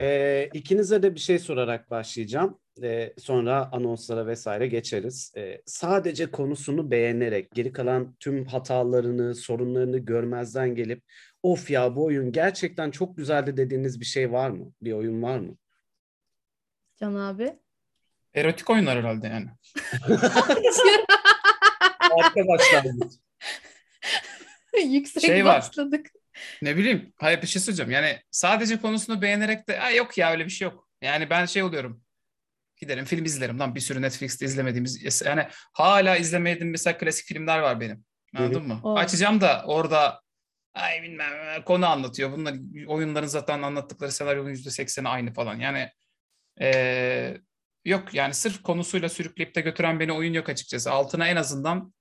Ee, ikinize de bir şey sorarak başlayacağım. Ee, sonra anonslara vesaire geçeriz. Ee, sadece konusunu beğenerek geri kalan tüm hatalarını, sorunlarını görmezden gelip of ya bu oyun gerçekten çok güzeldi dediğiniz bir şey var mı? Bir oyun var mı? Can abi. Erotik oyunlar herhalde yani. Arkadaşlar Yüksek Şey var. başladık. Ne bileyim. Hayır bir şey söyleyeceğim. Yani sadece konusunu beğenerek de "Aa, yok ya öyle bir şey yok. Yani ben şey oluyorum. Giderim film izlerim. Lan bir sürü Netflix'te izlemediğimiz yani hala izlemediğim mesela klasik filmler var benim. Anladın mı? O. Açacağım da orada ay bilmem konu anlatıyor. Bunlar oyunların zaten anlattıkları senaryonun yüzde sekseni aynı falan. Yani eee, yok yani sırf konusuyla sürükleyip de götüren beni oyun yok açıkçası. Altına en azından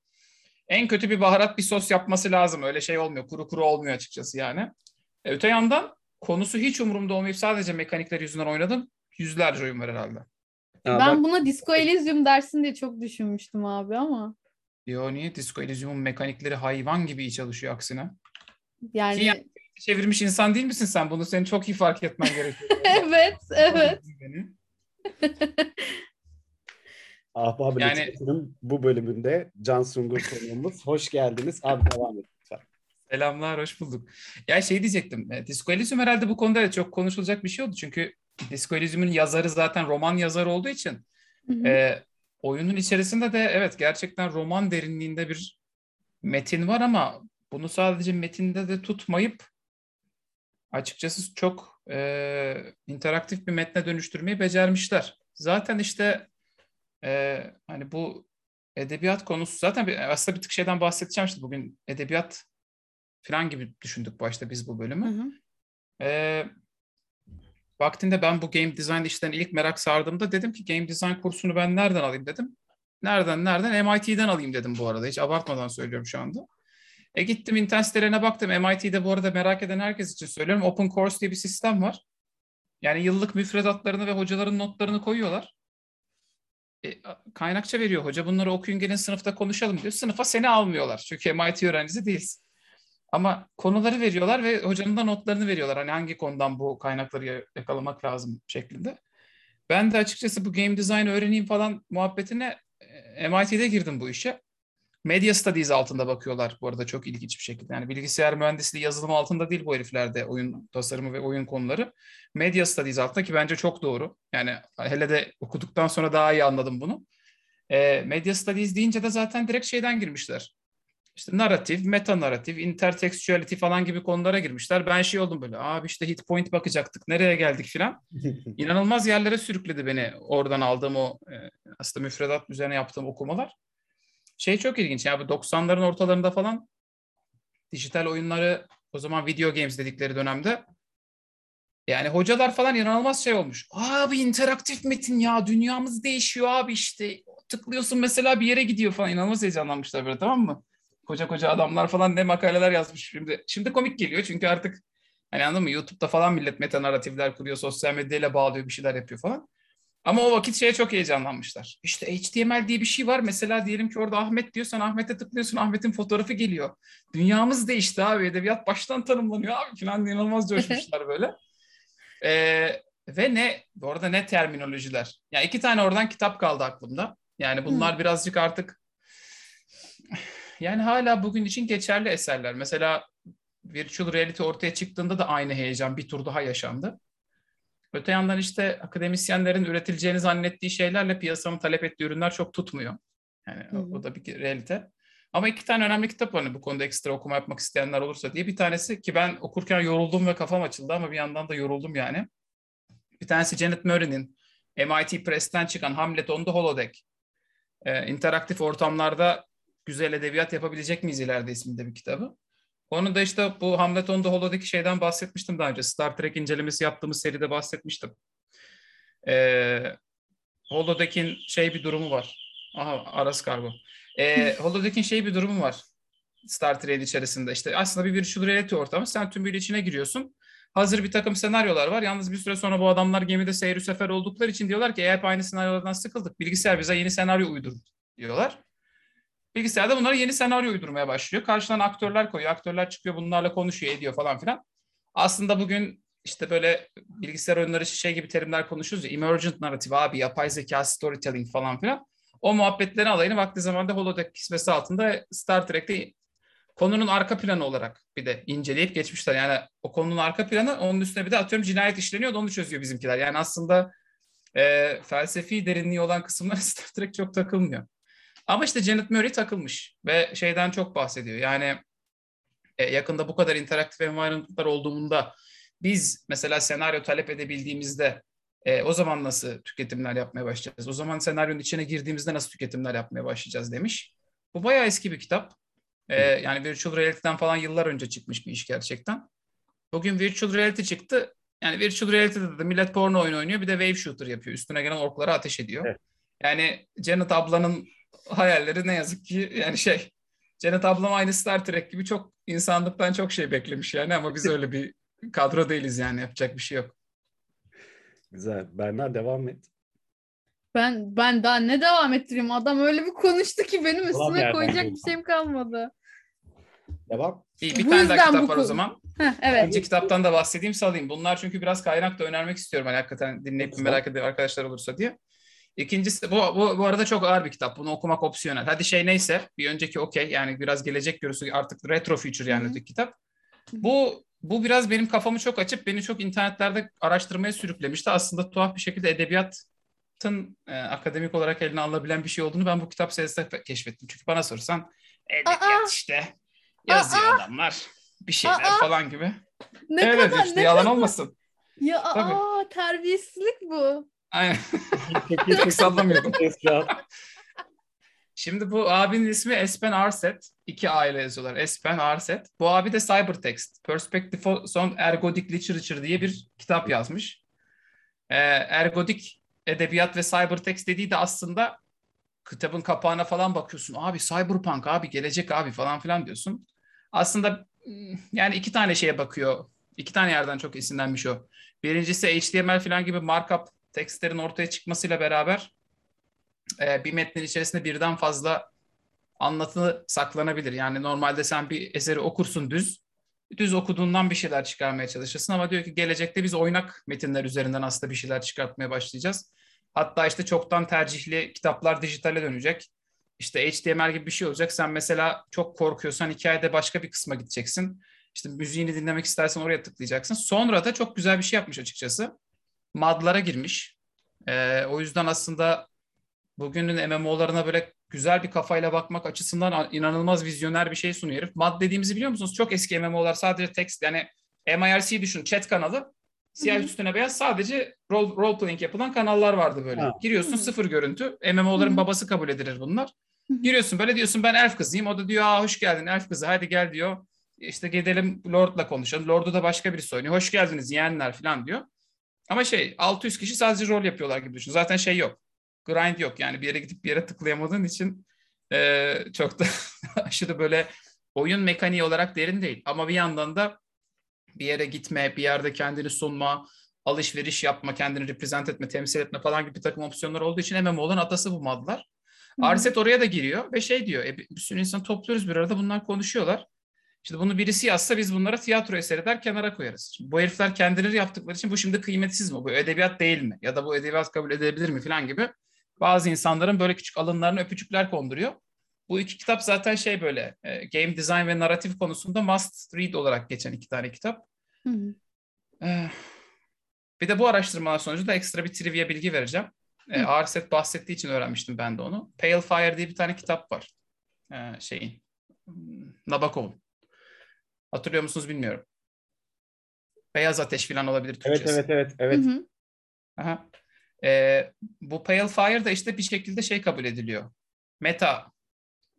en kötü bir baharat bir sos yapması lazım. Öyle şey olmuyor. Kuru kuru olmuyor açıkçası yani. E, öte yandan konusu hiç umurumda olmayıp sadece mekanikler yüzünden oynadım. Yüzlerce oyun var herhalde. Ya ben bak, buna Disco Elysium dersin diye çok düşünmüştüm abi ama. Yo niye? Disco Elysium'un mekanikleri hayvan gibi iyi çalışıyor aksine. Yani Ki yani- Çevirmiş insan değil misin sen? Bunu senin çok iyi fark etmen gerekiyor. evet, evet. Ahbab Yani- İletişim'in bu bölümünde Can Sungur konuğumuz. Hoş geldiniz. Abi devam et lütfen. Selamlar, hoş bulduk. Ya şey diyecektim. e, Disco Elysium herhalde bu konuda da çok konuşulacak bir şey oldu. Çünkü Disco Elysium'un yazarı zaten roman yazarı olduğu için Hı hı. e, oyunun içerisinde de evet gerçekten roman derinliğinde bir metin var ama bunu sadece metinde de tutmayıp açıkçası çok e, interaktif bir metne dönüştürmeyi becermişler. Zaten işte e, hani bu edebiyat konusu zaten bir, aslında bir tık şeyden bahsedeceğim işte bugün edebiyat falan gibi düşündük başta biz bu bölümü. Hı hı. Ee, vaktinde ben bu game design işlerine ilk merak sardığımda dedim ki game design kursunu ben nereden alayım dedim. Nereden nereden? MIT'den alayım dedim bu arada. Hiç abartmadan söylüyorum şu anda. E gittim internet sitelerine baktım. MIT'de bu arada merak eden herkes için söylüyorum. Open Course diye bir sistem var. Yani yıllık müfredatlarını ve hocaların notlarını koyuyorlar. E, kaynakça veriyor hoca. Bunları okuyun gelin sınıfta konuşalım diyor. Sınıfa seni almıyorlar. Çünkü MIT öğrencisi değilsin. Ama konuları veriyorlar ve hocanın da notlarını veriyorlar. Hani hangi konudan bu kaynakları yakalamak lazım şeklinde. Ben de açıkçası bu game design öğreneyim falan muhabbetine e, MIT'de girdim bu işe. Media Studies altında bakıyorlar bu arada çok ilginç bir şekilde. Yani bilgisayar mühendisliği yazılım altında değil bu heriflerde oyun tasarımı ve oyun konuları. Media Studies altında ki bence çok doğru. Yani hele de okuduktan sonra daha iyi anladım bunu. E, Media Studies deyince de zaten direkt şeyden girmişler. İşte narratif, meta narratif, intertextuality falan gibi konulara girmişler. Ben şey oldum böyle, abi işte hit point bakacaktık, nereye geldik filan. İnanılmaz yerlere sürükledi beni oradan aldığım o e, aslında müfredat üzerine yaptığım okumalar. Şey çok ilginç ya bu 90'ların ortalarında falan dijital oyunları o zaman video games dedikleri dönemde yani hocalar falan inanılmaz şey olmuş. Abi interaktif metin ya dünyamız değişiyor abi işte tıklıyorsun mesela bir yere gidiyor falan inanılmaz heyecanlanmışlar böyle tamam mı? Koca koca adamlar falan ne makaleler yazmış şimdi. Şimdi komik geliyor çünkü artık hani anladın mı YouTube'da falan millet meta narratifler kuruyor sosyal medyayla bağlıyor bir şeyler yapıyor falan. Ama o vakit şeye çok heyecanlanmışlar. İşte HTML diye bir şey var. Mesela diyelim ki orada Ahmet diyorsan Ahmet'e tıklıyorsun. Ahmet'in fotoğrafı geliyor. Dünyamız değişti abi. Edebiyat baştan tanımlanıyor abi falan inanılmaz coşmuşlar böyle. Ee, ve ne bu arada ne terminolojiler. Yani iki tane oradan kitap kaldı aklımda. Yani bunlar birazcık artık yani hala bugün için geçerli eserler. Mesela virtual reality ortaya çıktığında da aynı heyecan bir tur daha yaşandı. Öte yandan işte akademisyenlerin üretileceğini zannettiği şeylerle piyasanın talep ettiği ürünler çok tutmuyor. Yani o, hı. o da bir realite. Ama iki tane önemli kitap var hani bu konuda ekstra okuma yapmak isteyenler olursa diye. Bir tanesi ki ben okurken yoruldum ve kafam açıldı ama bir yandan da yoruldum yani. Bir tanesi Janet Murray'nin MIT Press'ten çıkan Hamlet on the Holodeck. Ee, interaktif ortamlarda güzel edebiyat yapabilecek miyiz ileride isminde bir kitabı. Onu da işte bu Hamlet on the Holo'daki şeyden bahsetmiştim daha önce. Star Trek incelemesi yaptığımız seride bahsetmiştim. Ee, Holodeck'in şey bir durumu var. Aha Aras Kargo. Ee, Holodeck'in şey bir durumu var. Star Trek'in içerisinde. İşte aslında bir virtual reality ortamı. Sen tümüyle içine giriyorsun. Hazır bir takım senaryolar var. Yalnız bir süre sonra bu adamlar gemide seyir sefer oldukları için diyorlar ki eğer aynı senaryolardan sıkıldık bilgisayar bize yeni senaryo uydurun diyorlar. Bilgisayarda bunlara yeni senaryo uydurmaya başlıyor. Karşıdan aktörler koyuyor. Aktörler çıkıyor bunlarla konuşuyor ediyor falan filan. Aslında bugün işte böyle bilgisayar oyunları şey gibi terimler konuşuyoruz ya. Emergent narrative abi, yapay zeka storytelling falan filan. O muhabbetlerin alayını vakti zamanda holodeck kisvesi altında Star Trek'te konunun arka planı olarak bir de inceleyip geçmişler. Yani o konunun arka planı onun üstüne bir de atıyorum cinayet işleniyor da onu çözüyor bizimkiler. Yani aslında e, felsefi derinliği olan kısımlar Star Trek çok takılmıyor. Ama işte Janet Murray takılmış ve şeyden çok bahsediyor. Yani e, yakında bu kadar interaktif environment'lar olduğunda biz mesela senaryo talep edebildiğimizde e, o zaman nasıl tüketimler yapmaya başlayacağız? O zaman senaryonun içine girdiğimizde nasıl tüketimler yapmaya başlayacağız demiş. Bu bayağı eski bir kitap. E, yani virtual reality'den falan yıllar önce çıkmış bir iş gerçekten. Bugün virtual reality çıktı. Yani virtual reality'de de millet porno oyunu oynuyor bir de wave shooter yapıyor. Üstüne gelen orklara ateş ediyor. Evet. Yani Janet ablanın hayalleri ne yazık ki yani şey Janet ablam aynı Star Trek gibi çok insanlıktan çok şey beklemiş yani ama biz öyle bir kadro değiliz yani yapacak bir şey yok. Güzel. Berna devam et. Ben ben daha ne devam ettireyim? Adam öyle bir konuştu ki benim üstüne koyacak bir şeyim kalmadı. Devam. İyi bir bu tane daha kitap var o zaman. Heh, evet. İkinci kitaptan da bahsedeyim salayım. Bunlar çünkü biraz kaynak da önermek istiyorum. Hani hakikaten dinleyip merak eden arkadaşlar olursa diye. İkincisi bu, bu, bu arada çok ağır bir kitap. Bunu okumak opsiyonel. Hadi şey neyse bir önceki okey yani biraz gelecek görüsü artık retro future yani öteki kitap. Bu bu biraz benim kafamı çok açıp beni çok internetlerde araştırmaya sürüklemişti. Aslında tuhaf bir şekilde edebiyatın e, akademik olarak eline alınabilen bir şey olduğunu ben bu kitap serisinde keşfettim. Çünkü bana sorsan edebiyat Aa, işte yazıyor aa, adamlar bir şeyler aa, falan gibi. Ne evet kadar, işte ne yalan kadar. olmasın. Ya Tabii. aa terbiyesizlik bu. Aynen. çok sallamıyordum. Şimdi bu abinin ismi Espen Arset. İki aile yazıyorlar. Espen Arset. Bu abi de Cybertext. Perspective on Ergodic Literature diye bir kitap yazmış. Ee, ergodik edebiyat ve cybertext dediği de aslında kitabın kapağına falan bakıyorsun. Abi cyberpunk abi gelecek abi falan filan diyorsun. Aslında hmm, yani iki tane şeye bakıyor. İki tane yerden çok esinlenmiş o. Birincisi HTML falan gibi markup tekstlerin ortaya çıkmasıyla beraber e, bir metnin içerisinde birden fazla anlatı saklanabilir. Yani normalde sen bir eseri okursun düz, düz okuduğundan bir şeyler çıkarmaya çalışırsın ama diyor ki gelecekte biz oynak metinler üzerinden aslında bir şeyler çıkartmaya başlayacağız. Hatta işte çoktan tercihli kitaplar dijitale dönecek. İşte HTML gibi bir şey olacak. Sen mesela çok korkuyorsan hikayede başka bir kısma gideceksin. İşte müziğini dinlemek istersen oraya tıklayacaksın. Sonra da çok güzel bir şey yapmış açıkçası. Madlara girmiş. Ee, o yüzden aslında bugünün MMO'larına böyle güzel bir kafayla bakmak açısından inanılmaz vizyoner bir şey sunuyor herif. MAD dediğimizi biliyor musunuz? Çok eski MMO'lar sadece text yani MIRC düşün chat kanalı. Siyah Hı-hı. üstüne beyaz sadece role, role playing yapılan kanallar vardı böyle. Ha. Giriyorsun Hı-hı. sıfır görüntü. MMO'ların Hı-hı. babası kabul edilir bunlar. Hı-hı. Giriyorsun böyle diyorsun ben elf kızıyım. O da diyor aa hoş geldin elf kızı hadi gel diyor. İşte gidelim Lord'la konuşalım. Lord'u da başka birisi oynuyor. Hoş geldiniz yeğenler falan diyor. Ama şey 600 kişi sadece rol yapıyorlar gibi düşün. Zaten şey yok grind yok. Yani bir yere gidip bir yere tıklayamadığın için e, çok da aşırı böyle oyun mekaniği olarak derin değil. Ama bir yandan da bir yere gitme, bir yerde kendini sunma, alışveriş yapma, kendini represent etme, temsil etme falan gibi bir takım opsiyonlar olduğu için MMO'ların atası bu madlar. Arset oraya da giriyor ve şey diyor, e, bir sürü insan topluyoruz bir arada bunlar konuşuyorlar. İşte bunu birisi yazsa biz bunlara tiyatro eseri der kenara koyarız. Şimdi bu herifler kendileri yaptıkları için bu şimdi kıymetsiz mi? Bu edebiyat değil mi? Ya da bu edebiyat kabul edilebilir mi falan gibi bazı insanların böyle küçük alınlarına öpücükler konduruyor. Bu iki kitap zaten şey böyle e, game design ve narratif konusunda must read olarak geçen iki tane kitap. Hı hı. E, bir de bu araştırmalar sonucunda ekstra bir trivia bilgi vereceğim. E, Arset bahsettiği için öğrenmiştim ben de onu. Pale Fire diye bir tane kitap var. E, şeyin. Nabokov'un. Hatırlıyor musunuz bilmiyorum. Beyaz Ateş falan olabilir Türkçesi. Evet evet evet. evet. Hı hı. Aha. E, bu Pale Fire da işte bir şekilde şey kabul ediliyor. Meta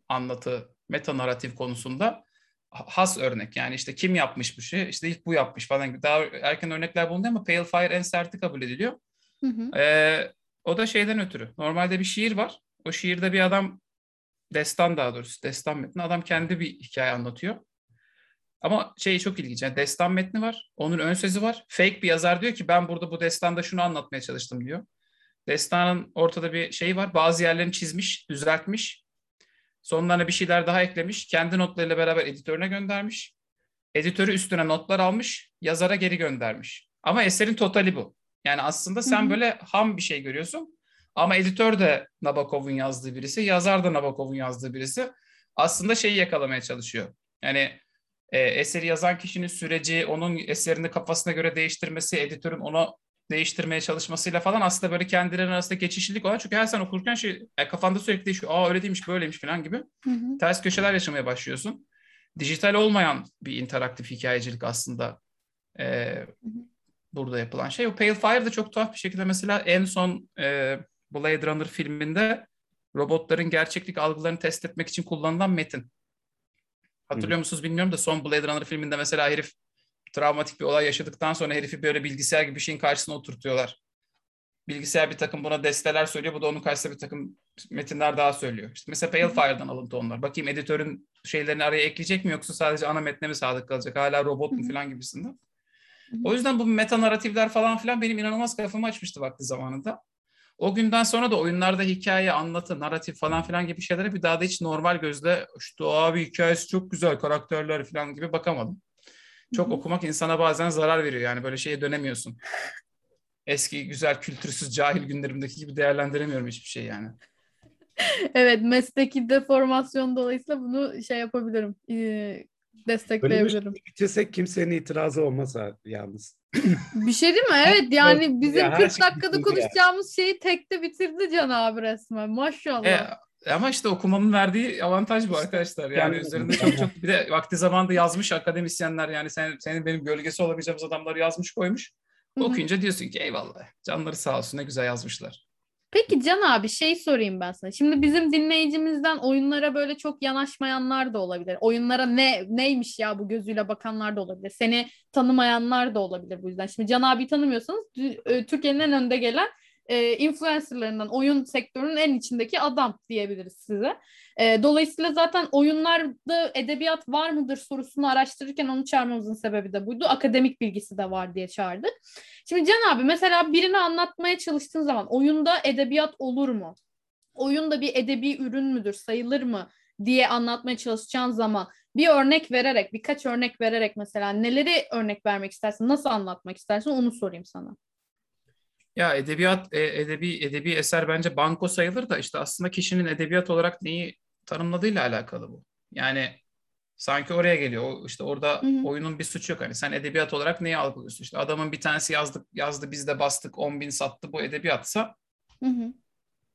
anlatı, meta narratif konusunda has örnek. Yani işte kim yapmış bu şey? İşte ilk bu yapmış falan. Daha erken örnekler bulunuyor ama Pale Fire en serti kabul ediliyor. Hı hı. E, o da şeyden ötürü. Normalde bir şiir var. O şiirde bir adam destan daha doğrusu destan metni. Adam kendi bir hikaye anlatıyor. Ama şey çok ilginç. Yani destan metni var. Onun ön sözü var. Fake bir yazar diyor ki ben burada bu destanda şunu anlatmaya çalıştım diyor. Destanın ortada bir şey var. Bazı yerlerini çizmiş, düzeltmiş. Sonlarına bir şeyler daha eklemiş. Kendi notlarıyla beraber editörüne göndermiş. Editörü üstüne notlar almış. Yazara geri göndermiş. Ama eserin totali bu. Yani aslında sen Hı hı. böyle ham bir şey görüyorsun. Ama editör de Nabokov'un yazdığı birisi, yazar da Nabokov'un yazdığı birisi. Aslında şeyi yakalamaya çalışıyor. Yani e, eseri yazan kişinin süreci, onun eserini kafasına göre değiştirmesi, editörün onu değiştirmeye çalışmasıyla falan aslında böyle kendilerinin arasında geçişlilik olan. Çünkü her sen okurken şey e, kafanda sürekli değişiyor. Aa öyle değilmiş, böyleymiş falan gibi. Hı hı. Ters köşeler yaşamaya başlıyorsun. Dijital olmayan bir interaktif hikayecilik aslında e, burada yapılan şey. O Pale Fire da çok tuhaf bir şekilde mesela en son e, Blade Runner filminde robotların gerçeklik algılarını test etmek için kullanılan metin. Hatırlıyor musunuz bilmiyorum da son Blade Runner filminde mesela herif travmatik bir olay yaşadıktan sonra herifi böyle bilgisayar gibi bir şeyin karşısına oturtuyorlar. Bilgisayar bir takım buna desteler söylüyor. Bu da onun karşısında bir takım metinler daha söylüyor. İşte mesela Pale Fire'dan alıntı onlar. Bakayım editörün şeylerini araya ekleyecek mi yoksa sadece ana metne mi sadık kalacak? Hala robot mu falan gibisinden. O yüzden bu meta narratifler falan filan benim inanılmaz kafamı açmıştı vakti zamanında. O günden sonra da oyunlarda hikaye, anlatı, narratif falan filan gibi şeylere bir daha da hiç normal gözle işte abi hikayesi çok güzel, karakterler falan gibi bakamadım. Çok okumak insana bazen zarar veriyor yani böyle şeye dönemiyorsun. Eski güzel kültürsüz cahil günlerimdeki gibi değerlendiremiyorum hiçbir şey yani. Evet mesleki deformasyon dolayısıyla bunu şey yapabilirim. E, Bölümü destekleyebilirim. bitirsek kimsenin itirazı olmasa yalnız. Bir şey değil mi? Evet yani bizim Ya her 40 şey dakikada bitirdi ya. konuşacağımız şeyi tekte bitirdi Can abi resmen. Maşallah. E, ama işte okumanın verdiği avantaj bu arkadaşlar. Yani üzerinde çok çok bir de vakti zamanında yazmış akademisyenler yani sen, senin benim gölgesi olabileceğimiz adamları yazmış koymuş. Okuyunca diyorsun ki eyvallah canları sağ olsun ne güzel yazmışlar. Peki Can abi şey sorayım ben sana. Şimdi bizim dinleyicimizden oyunlara böyle çok yanaşmayanlar da olabilir. Oyunlara ne neymiş ya bu gözüyle bakanlar da olabilir. Seni tanımayanlar da olabilir bu yüzden. Şimdi Can abi tanımıyorsanız e, Türkiye'nin en önde gelen e, influencerlarından oyun sektörünün en içindeki adam diyebiliriz size. E, dolayısıyla zaten oyunlarda edebiyat var mıdır sorusunu araştırırken onu çağırmamızın sebebi de buydu. Akademik bilgisi de var diye çağırdık. Şimdi Can abi mesela birini anlatmaya çalıştığın zaman oyunda edebiyat olur mu? Oyunda bir edebi ürün müdür, sayılır mı diye anlatmaya çalışacağın zaman bir örnek vererek, birkaç örnek vererek mesela neleri örnek vermek istersin, nasıl anlatmak istersin onu sorayım sana. Ya edebiyat, e, edebi edebi eser bence banko sayılır da işte aslında kişinin edebiyat olarak neyi tanımladığıyla alakalı bu. Yani sanki oraya geliyor. O, işte orada Hı hı. oyunun bir suçu yok. Hani sen edebiyat olarak neyi algılıyorsun? İşte adamın bir tanesi yazdık, yazdı biz de bastık 10 bin sattı bu edebiyatsa Hı hı.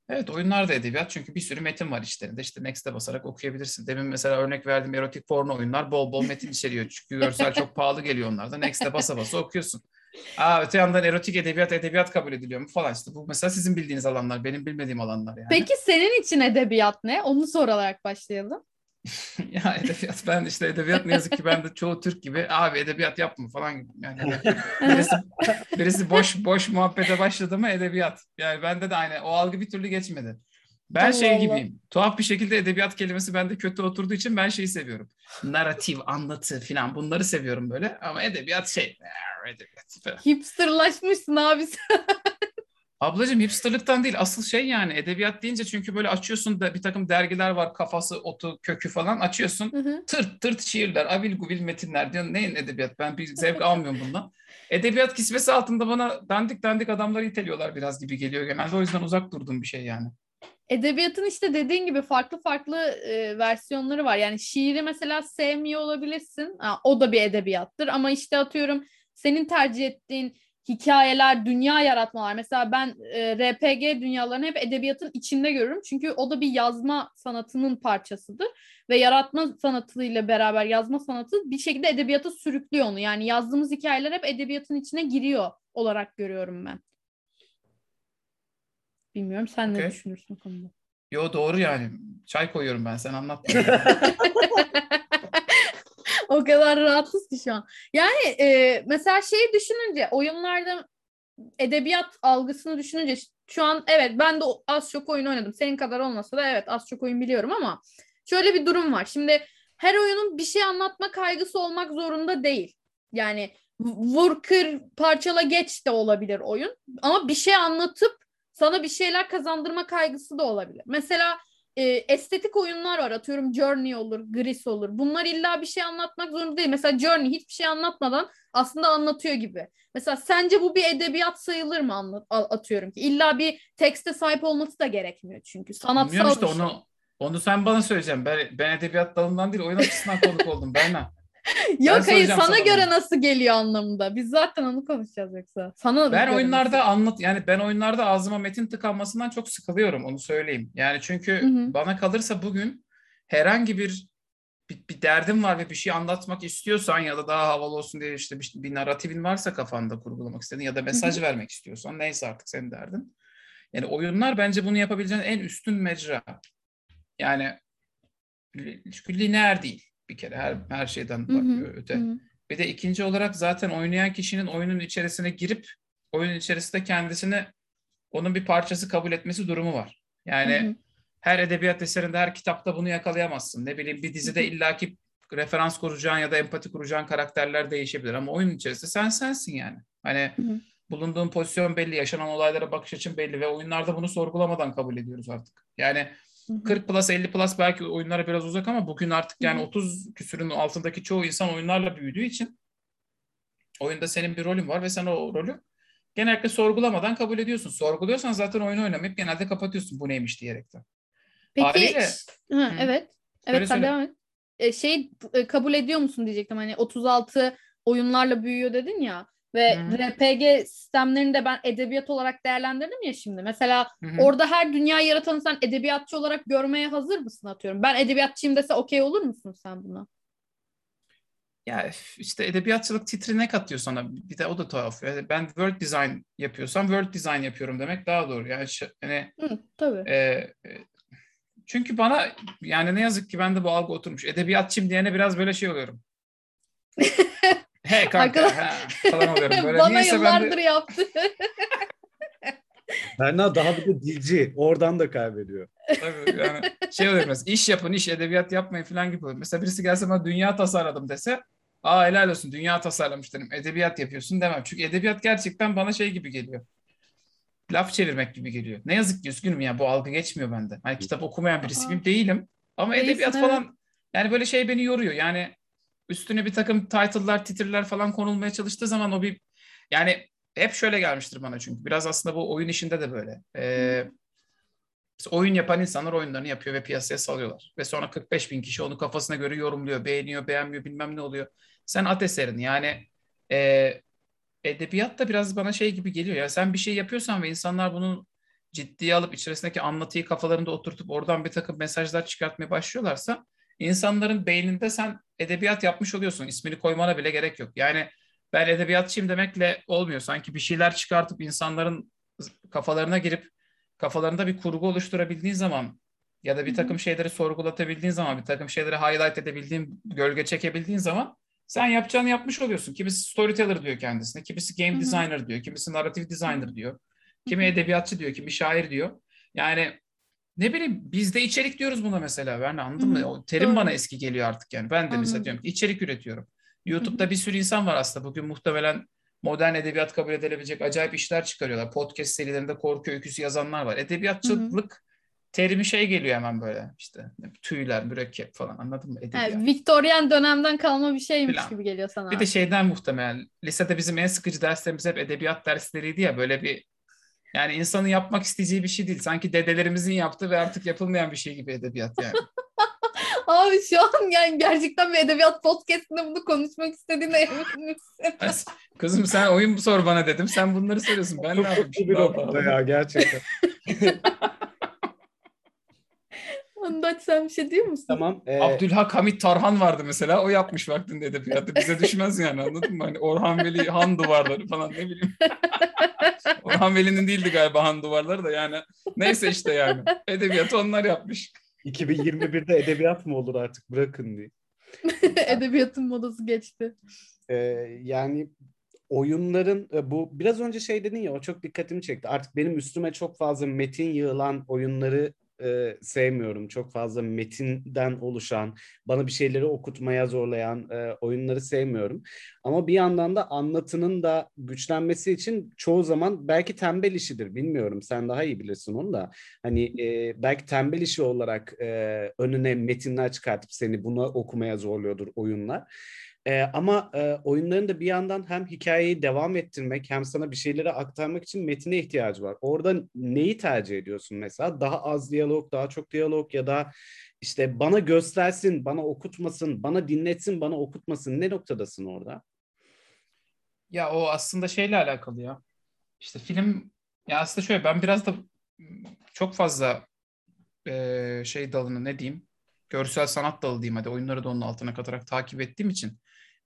Evet oyunlar da edebiyat çünkü bir sürü metin var içlerinde. İşte Next'e basarak okuyabilirsin. Demin mesela örnek verdiğim erotik porno oyunlar bol bol metin içeriyor. Çünkü görsel çok pahalı geliyor onlarda. Next'e basa basa okuyorsun. Aa, öte yandan erotik edebiyat edebiyat kabul ediliyor mu falan işte. Bu mesela sizin bildiğiniz alanlar, benim bilmediğim alanlar yani. Peki senin için edebiyat ne? Onu sorarak başlayalım. ya edebiyat ben işte edebiyat ne yazık ki ben de çoğu Türk gibi abi edebiyat yapma falan gibi. Yani hani birisi, birisi boş boş muhabbete başladı mı edebiyat. Yani bende de aynı o algı bir türlü geçmedi. Ben Allah şey Allah. gibiyim. Tuhaf bir şekilde edebiyat kelimesi bende kötü oturduğu için ben şeyi seviyorum. Narratif, anlatı falan bunları seviyorum böyle. Ama edebiyat şey. "Aa, Edebiyat falan. Hipsterlaşmışsın abi sen. Ablacığım hipsterlıktan değil asıl şey yani edebiyat deyince çünkü böyle açıyorsun da bir takım dergiler var kafası otu kökü falan açıyorsun Hı hı. tırt tırt şiirler avil guvil metinler diyorsun neyin edebiyat ben bir zevk almıyorum bundan. Edebiyat kisvesi altında bana dandik dandik adamları iteliyorlar biraz gibi geliyor genelde o yüzden uzak durduğum bir şey yani. Edebiyatın işte dediğin gibi farklı farklı e, versiyonları var. Yani şiiri mesela sevmiyor olabilirsin. Ha, o da bir edebiyattır ama işte atıyorum senin tercih ettiğin hikayeler, dünya yaratmalar. Mesela ben e, RPG dünyalarını hep edebiyatın içinde görürüm. Çünkü o da bir yazma sanatının parçasıdır. Ve yaratma sanatıyla beraber yazma sanatı bir şekilde edebiyata sürüklüyor onu. Yani yazdığımız hikayeler hep edebiyatın içine giriyor olarak görüyorum ben. Bilmiyorum sen ne Okey. düşünürsün konuda? Yo doğru yani çay koyuyorum ben sen anlat. o kadar rahatsız ki şu an. Yani e, mesela şeyi düşününce oyunlarda edebiyat algısını düşününce şu an evet ben de az çok oyun oynadım. Senin kadar olmasa da evet az çok oyun biliyorum ama şöyle bir durum var. Şimdi her oyunun bir şey anlatma kaygısı olmak zorunda değil. Yani vur kır parçala geç de olabilir oyun. Ama bir şey anlatıp sana bir şeyler kazandırma kaygısı da olabilir. Mesela e, estetik oyunlar var. Atıyorum Journey olur, Gris olur. Bunlar illa bir şey anlatmak zorunda değil. Mesela Journey hiçbir şey anlatmadan aslında anlatıyor gibi. Mesela sence bu bir edebiyat sayılır mı anlat, atıyorum ki? İlla bir tekste sahip olması da gerekmiyor çünkü. Sanatsal Bilmiyorum işte bir şey. onu onu sen bana söyleyeceksin. Ben, ben edebiyat dalından değil oyun açısından konuk oldum. Berna. Yok hayır soracağım sana sana göre bunu. nasıl geliyor anlamında. Biz zaten onu konuşacağız yoksa. Sana Ben oyunlarda nasıl? anlat yani ben oyunlarda ağzıma metin tıkanmasından çok sıkılıyorum onu söyleyeyim. Yani çünkü Hı hı. bana kalırsa bugün herhangi bir, bir bir derdim var ve bir şey anlatmak istiyorsan ya da daha havalı olsun diye işte bir, bir narratifin varsa kafanda kurgulamak istediğin ya da mesaj vermek istiyorsan neyse artık senin derdin. Yani oyunlar bence bunu yapabileceğin en üstün mecra. Yani çünkü lineer değil bir kere her her şeyden bakıyor öte. Hı. Bir de ikinci olarak zaten oynayan kişinin oyunun içerisine girip oyunun içerisinde kendisini onun bir parçası kabul etmesi durumu var. Yani Hı hı. her edebiyat eserinde, her kitapta bunu yakalayamazsın. Ne bileyim bir dizide illaki referans kuracağın ya da empati kuracağın karakterler değişebilir ama oyunun içerisinde sen sensin yani. Hani Hı hı. bulunduğun pozisyon belli, yaşanan olaylara bakış açın belli ve oyunlarda bunu sorgulamadan kabul ediyoruz artık. Yani. 40 plus 50 plus belki oyunlara biraz uzak ama bugün artık yani Hı hı. 30 küsürün altındaki çoğu insan oyunlarla büyüdüğü için oyunda senin bir rolün var ve sen o rolü genellikle sorgulamadan kabul ediyorsun. Sorguluyorsan zaten oyunu oynamayıp genelde kapatıyorsun bu neymiş diyerekten. Peki Haliyle- Hı, Hı. evet. Evet sen söyle. devam et. E, şey e, kabul ediyor musun diyecektim. Hani 36 oyunlarla büyüyor dedin ya ve Hı. RPG sistemlerini de ben edebiyat olarak değerlendirdim ya şimdi. Mesela Hı hı. orada her dünya yaratanı sen edebiyatçı olarak görmeye hazır mısın atıyorum? Ben edebiyatçıyım dese okey olur musun sen buna? Ya işte edebiyatçılık titrine katıyor sana. Bir de o da tuhaf. Yani ben world design yapıyorsam world design yapıyorum demek daha doğru. Yani şu- hani Hı, tabii. e, e, çünkü bana yani ne yazık ki bende bu algı oturmuş. Edebiyatçıyım diyene biraz böyle şey oluyorum. He kanka Arkadaş- he, falan oluyorum. Böyle Bana niyeyse ben de- yıllardır yaptı. Berna daha bir de dilci. Oradan da kaybediyor. Tabii yani şey oluyor mesela iş yapın iş edebiyat yapmayın falan gibi oluyor. Mesela birisi gelse bana dünya tasarladım dese aa helal olsun dünya tasarlamış derim. Edebiyat yapıyorsun demem. Çünkü edebiyat gerçekten bana şey gibi geliyor. Laf çevirmek gibi geliyor. Ne yazık ki üzgünüm ya bu algı geçmiyor bende. Hani kitap okumayan birisiyim değilim. Ama edebiyat falan yani böyle şey beni yoruyor. Yani üstüne bir takım title'lar, titirler falan konulmaya çalıştığı zaman o bir yani hep şöyle gelmiştir bana çünkü. Biraz aslında bu oyun işinde de böyle. Ee, oyun yapan insanlar oyunlarını yapıyor ve piyasaya salıyorlar. Ve sonra 45 bin kişi onu kafasına göre yorumluyor, beğeniyor, beğenmiyor, bilmem ne oluyor. Sen at eserini yani e, edebiyat da biraz bana şey gibi geliyor. Ya sen bir şey yapıyorsan ve insanlar bunu ciddiye alıp içerisindeki anlatıyı kafalarında oturtup oradan bir takım mesajlar çıkartmaya başlıyorlarsa insanların beyninde sen edebiyat yapmış oluyorsun. İsmini koymana bile gerek yok. Yani ben edebiyatçıyım demekle olmuyor. Sanki bir şeyler çıkartıp insanların kafalarına girip kafalarında bir kurgu oluşturabildiğin zaman ya da bir takım şeyleri sorgulatabildiğin zaman, bir takım şeyleri highlight edebildiğin, gölge çekebildiğin zaman sen yapacağını yapmış oluyorsun. Kimisi storyteller diyor kendisine, kimisi game designer diyor, kimisi narrative designer diyor, kimi edebiyatçı diyor, kimi şair diyor. Yani ne bileyim biz de içerik diyoruz buna mesela. Ben anladın mı? O terim Doğru. bana eski geliyor artık yani. Ben de mesela Anladım. diyorum ki içerik üretiyorum. YouTube'da bir sürü insan var aslında. Bugün muhtemelen modern edebiyat kabul edilebilecek acayip işler çıkarıyorlar. Podcast serilerinde korku öyküsü yazanlar var. Edebiyatçılık terimi şey geliyor hemen böyle işte tüyler, mürekkep falan anladın mı? Edebiyat. Ha, Victorian dönemden kalma bir şeymiş Falan. gibi geliyor sana. Bir de şeyden muhtemelen lisede bizim en sıkıcı derslerimiz hep edebiyat dersleriydi ya böyle bir yani insanın yapmak isteyeceği bir şey değil. Sanki dedelerimizin yaptığı ve artık yapılmayan bir şey gibi edebiyat yani. Abi şu an yani gerçekten bir edebiyat podcastinde bunu konuşmak istediğine emin misin? Kızım sen oyun sor bana dedim. Sen bunları söylüyorsun. Ben ne yapayım bir Allah. ya gerçekten. Andaç sen bir şey diyor musun? tamam. e, Abdülhak Hamit Tarhan vardı mesela. O yapmış vaktinde edebiyatı. Bize düşmez yani anladın mı? Hani Orhan Veli Han duvarları falan ne bileyim. Orhan Veli'nin değildi galiba Han duvarları da yani. Neyse işte yani. Edebiyatı onlar yapmış. 2021'de edebiyat mı olur artık bırakın diye. Edebiyatın modası geçti. Ee, yani oyunların e, bu biraz önce şey dedin ya o çok dikkatimi çekti. Artık benim üstüme çok fazla metin yığılan oyunları e, sevmiyorum. Çok fazla metinden oluşan, bana bir şeyleri okutmaya zorlayan e, oyunları sevmiyorum. Ama bir yandan da anlatının da güçlenmesi için çoğu zaman belki tembel işidir. Bilmiyorum. Sen daha iyi bilirsin onu da. Hani e, belki tembel işi olarak e, önüne metinler çıkartıp seni buna okumaya zorluyordur oyunlar. E, ama e, oyunların da bir yandan hem hikayeyi devam ettirmek hem sana bir şeyleri aktarmak için metine ihtiyacı var. Orada neyi tercih ediyorsun mesela? Daha az diyalog, daha çok diyalog ya da işte bana göstersin, bana okutmasın, bana dinletsin, bana okutmasın. Ne noktadasın orada? Ya o aslında şeyle alakalı ya. İşte film ya aslında şöyle ben biraz da çok fazla e, şey dalını ne diyeyim görsel sanat dalı diyeyim hadi oyunları da onun altına katarak takip ettiğim için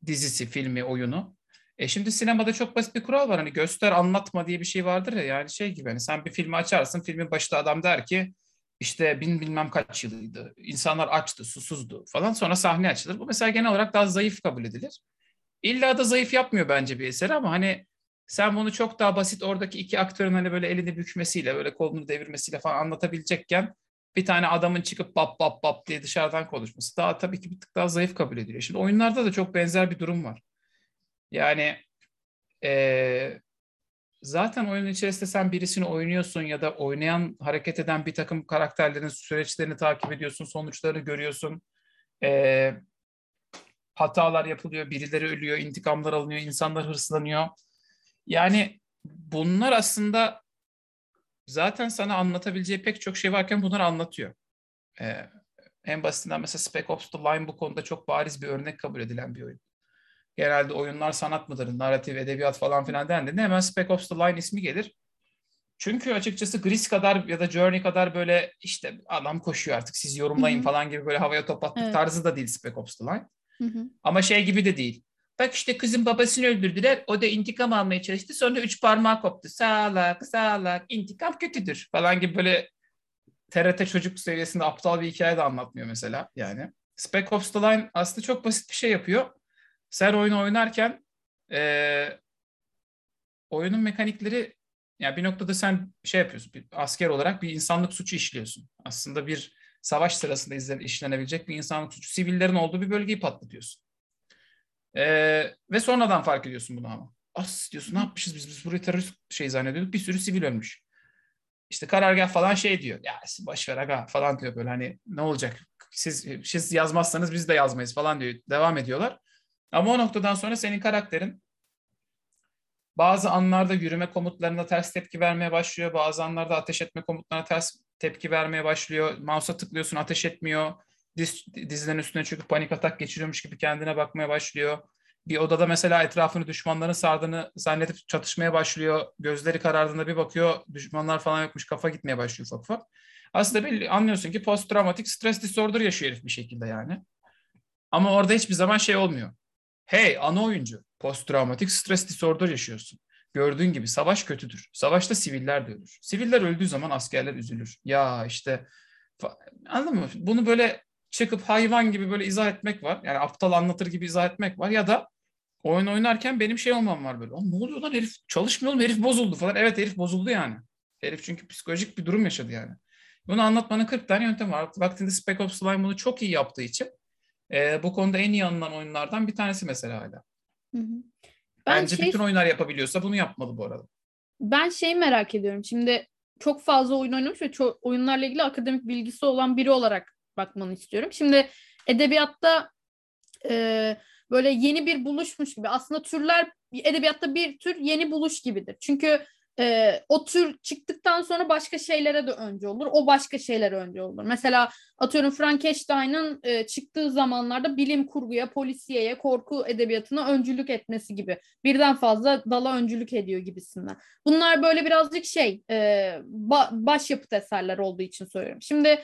dizisi, filmi, oyunu. E şimdi sinemada çok basit bir kural var. Hani göster anlatma diye bir şey vardır ya. Yani şey gibi hani sen bir filmi açarsın. Filmin başında adam der ki işte bin bilmem kaç yılıydı. İnsanlar açtı, susuzdu falan. Sonra sahne açılır. Bu mesela genel olarak daha zayıf kabul edilir. İlla da zayıf yapmıyor bence bir eser ama hani sen bunu çok daha basit oradaki iki aktörün hani böyle elini bükmesiyle böyle kolunu devirmesiyle falan anlatabilecekken bir tane adamın çıkıp bap bap bap diye dışarıdan konuşması daha tabii ki bir tık daha zayıf kabul ediliyor. Şimdi oyunlarda da çok benzer bir durum var. Yani e, zaten oyunun içerisinde sen birisini oynuyorsun ya da oynayan, hareket eden bir takım karakterlerin süreçlerini takip ediyorsun, sonuçlarını görüyorsun. E, hatalar yapılıyor, birileri ölüyor, intikamlar alınıyor, insanlar hırslanıyor. Yani bunlar aslında zaten sana anlatabileceği pek çok şey varken bunları anlatıyor. Ee, en basitinden mesela Spec Ops The Line bu konuda çok bariz bir örnek kabul edilen bir oyun. Genelde oyunlar sanat mıdır, narratif, edebiyat falan filan dendiğinde hemen Spec Ops The Line ismi gelir. Çünkü açıkçası Gris kadar ya da Journey kadar böyle işte adam koşuyor artık siz yorumlayın Hı-hı. falan gibi böyle havaya top attık evet. tarzı da değil Spec Ops The Line. Hı-hı. Ama şey gibi de değil. Bak işte kızın babasını öldürdüler. O da intikam almaya çalıştı. Sonra üç parmağı koptu. Sağlak, sağlak, intikam kötüdür falan gibi böyle TRT çocuk seviyesinde aptal bir hikaye de anlatmıyor mesela yani. Spec Ops The Line aslında çok basit bir şey yapıyor. Sen oyunu oynarken e, oyunun mekanikleri yani bir noktada sen şey yapıyorsun. Bir asker olarak bir insanlık suçu işliyorsun. Aslında bir savaş sırasında işlenebilecek bir insanlık suçu. Sivillerin olduğu bir bölgeyi patlatıyorsun. Ee, ve sonradan fark ediyorsun bunu ama. As diyorsun ne yapmışız biz? Biz burayı terörist şey zannediyorduk. Bir sürü sivil ölmüş. İşte karargah falan şey diyor. Ya boş ver aga falan diyor böyle hani ne olacak? Siz, siz yazmazsanız biz de yazmayız falan diyor. Devam ediyorlar. Ama o noktadan sonra senin karakterin bazı anlarda yürüme komutlarına ters tepki vermeye başlıyor. Bazı anlarda ateş etme komutlarına ters tepki vermeye başlıyor. Mouse'a tıklıyorsun ateş etmiyor diz, dizlerin üstüne çöküp panik atak geçiriyormuş gibi kendine bakmaya başlıyor. Bir odada mesela etrafını düşmanların sardığını zannedip çatışmaya başlıyor. Gözleri karardığında bir bakıyor düşmanlar falan yokmuş kafa gitmeye başlıyor ufak ufak. Aslında belli, anlıyorsun ki post travmatik stres disorder yaşıyor herif bir şekilde yani. Ama orada hiçbir zaman şey olmuyor. Hey ana oyuncu post travmatik stres disorder yaşıyorsun. Gördüğün gibi savaş kötüdür. Savaşta siviller de ölür. Siviller öldüğü zaman askerler üzülür. Ya işte anladın mı? Bunu böyle çıkıp hayvan gibi böyle izah etmek var. Yani aptal anlatır gibi izah etmek var. Ya da oyun oynarken benim şey olmam var böyle. ne oluyor lan herif çalışmıyor mu herif bozuldu falan. Evet herif bozuldu yani. Herif çünkü psikolojik bir durum yaşadı yani. Bunu anlatmanın 40 tane yöntem var. Vaktinde Spec Ops Slime bunu çok iyi yaptığı için e, bu konuda en iyi anılan oyunlardan bir tanesi mesela hala. Hı hı. Ben Bence şey, bütün oyunlar yapabiliyorsa bunu yapmalı bu arada. Ben şeyi merak ediyorum. Şimdi çok fazla oyun oynamış ve çok oyunlarla ilgili akademik bilgisi olan biri olarak bakmanı istiyorum. Şimdi edebiyatta e, böyle yeni bir buluşmuş gibi aslında türler edebiyatta bir tür yeni buluş gibidir. Çünkü e, o tür çıktıktan sonra başka şeylere de önce olur. O başka şeylere önce olur. Mesela atıyorum Frankenstein'ın e, çıktığı zamanlarda bilim kurguya, polisiyeye, korku edebiyatına öncülük etmesi gibi. Birden fazla dala öncülük ediyor gibisinden. Bunlar böyle birazcık şey e, ba- başyapıt eserler olduğu için söylüyorum. Şimdi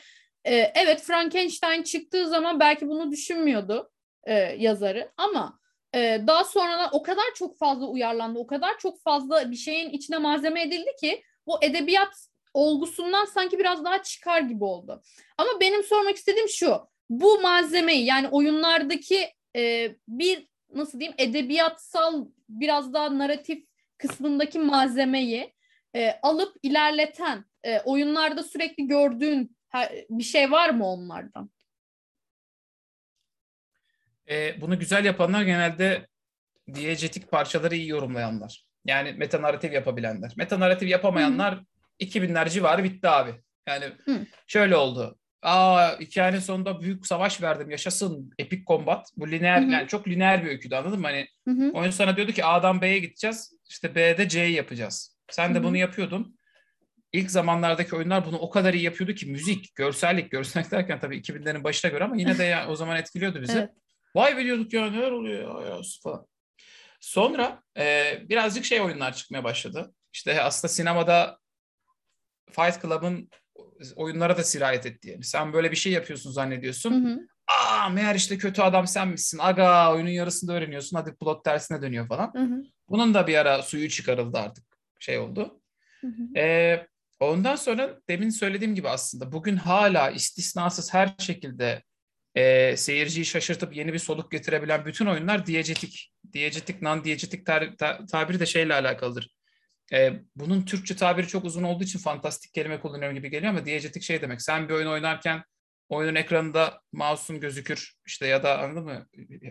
e, evet Frankenstein çıktığı zaman belki bunu düşünmüyordu e, yazarı ama e, daha sonra o kadar çok fazla uyarlandı, o kadar çok fazla bir şeyin içine malzeme edildi ki bu edebiyat olgusundan sanki biraz daha çıkar gibi oldu. Ama benim sormak istediğim şu, bu malzemeyi yani oyunlardaki e, bir nasıl diyeyim edebiyatsal biraz daha narratif kısmındaki malzemeyi e, alıp ilerleten e, oyunlarda sürekli gördüğün Her, bir şey var mı onlardan? E, bunu güzel yapanlar genelde diyegetik parçaları iyi yorumlayanlar. Yani meta narratif yapabilenler. Meta narratif yapamayanlar 2000'ler civarı bitti abi. Yani Hı. şöyle oldu. Aa hikayenin sonunda büyük savaş verdim yaşasın epik combat. Bu lineer Hı hı. yani çok lineer bir öyküydü anladın mı? Hani Hı hı. oyun sana diyordu ki A'dan B'ye gideceğiz. İşte B'de C'yi yapacağız. Sen de Hı hı. bunu yapıyordun. İlk zamanlardaki oyunlar bunu o kadar iyi yapıyordu ki müzik, görsellik, görsellik derken tabii 2000'lerin başına göre ama yine de ya, o zaman etkiliyordu bizi. Evet. Vay be diyorduk ya neler oluyor ya, ya falan. Sonra e, birazcık şey oyunlar çıkmaya başladı. İşte aslında sinemada Fight Club'ın oyunlara da sirayet etti. Yani sen böyle bir şey yapıyorsun Hı zannediyorsun. hı. Aa meğer işte kötü adam sen misin? Aga oyunun yarısında öğreniyorsun. Hadi plot tersine dönüyor falan. Hı hı. Bunun da bir ara suyu çıkarıldı artık. Şey oldu. Hı hı. Ee, ondan sonra demin söylediğim gibi aslında bugün hala istisnasız her şekilde e, seyirciyi şaşırtıp yeni bir soluk getirebilen bütün oyunlar diyegetik. Diyegetik, non-diyegetik tar- ta- tabiri de şeyle alakalıdır. E, bunun Türkçe tabiri çok uzun olduğu için fantastik kelime kullanıyorum gibi geliyor ama diyegetik şey demek. Sen bir oyun oynarken oyunun ekranında mouse'un gözükür işte ya da anladın mı?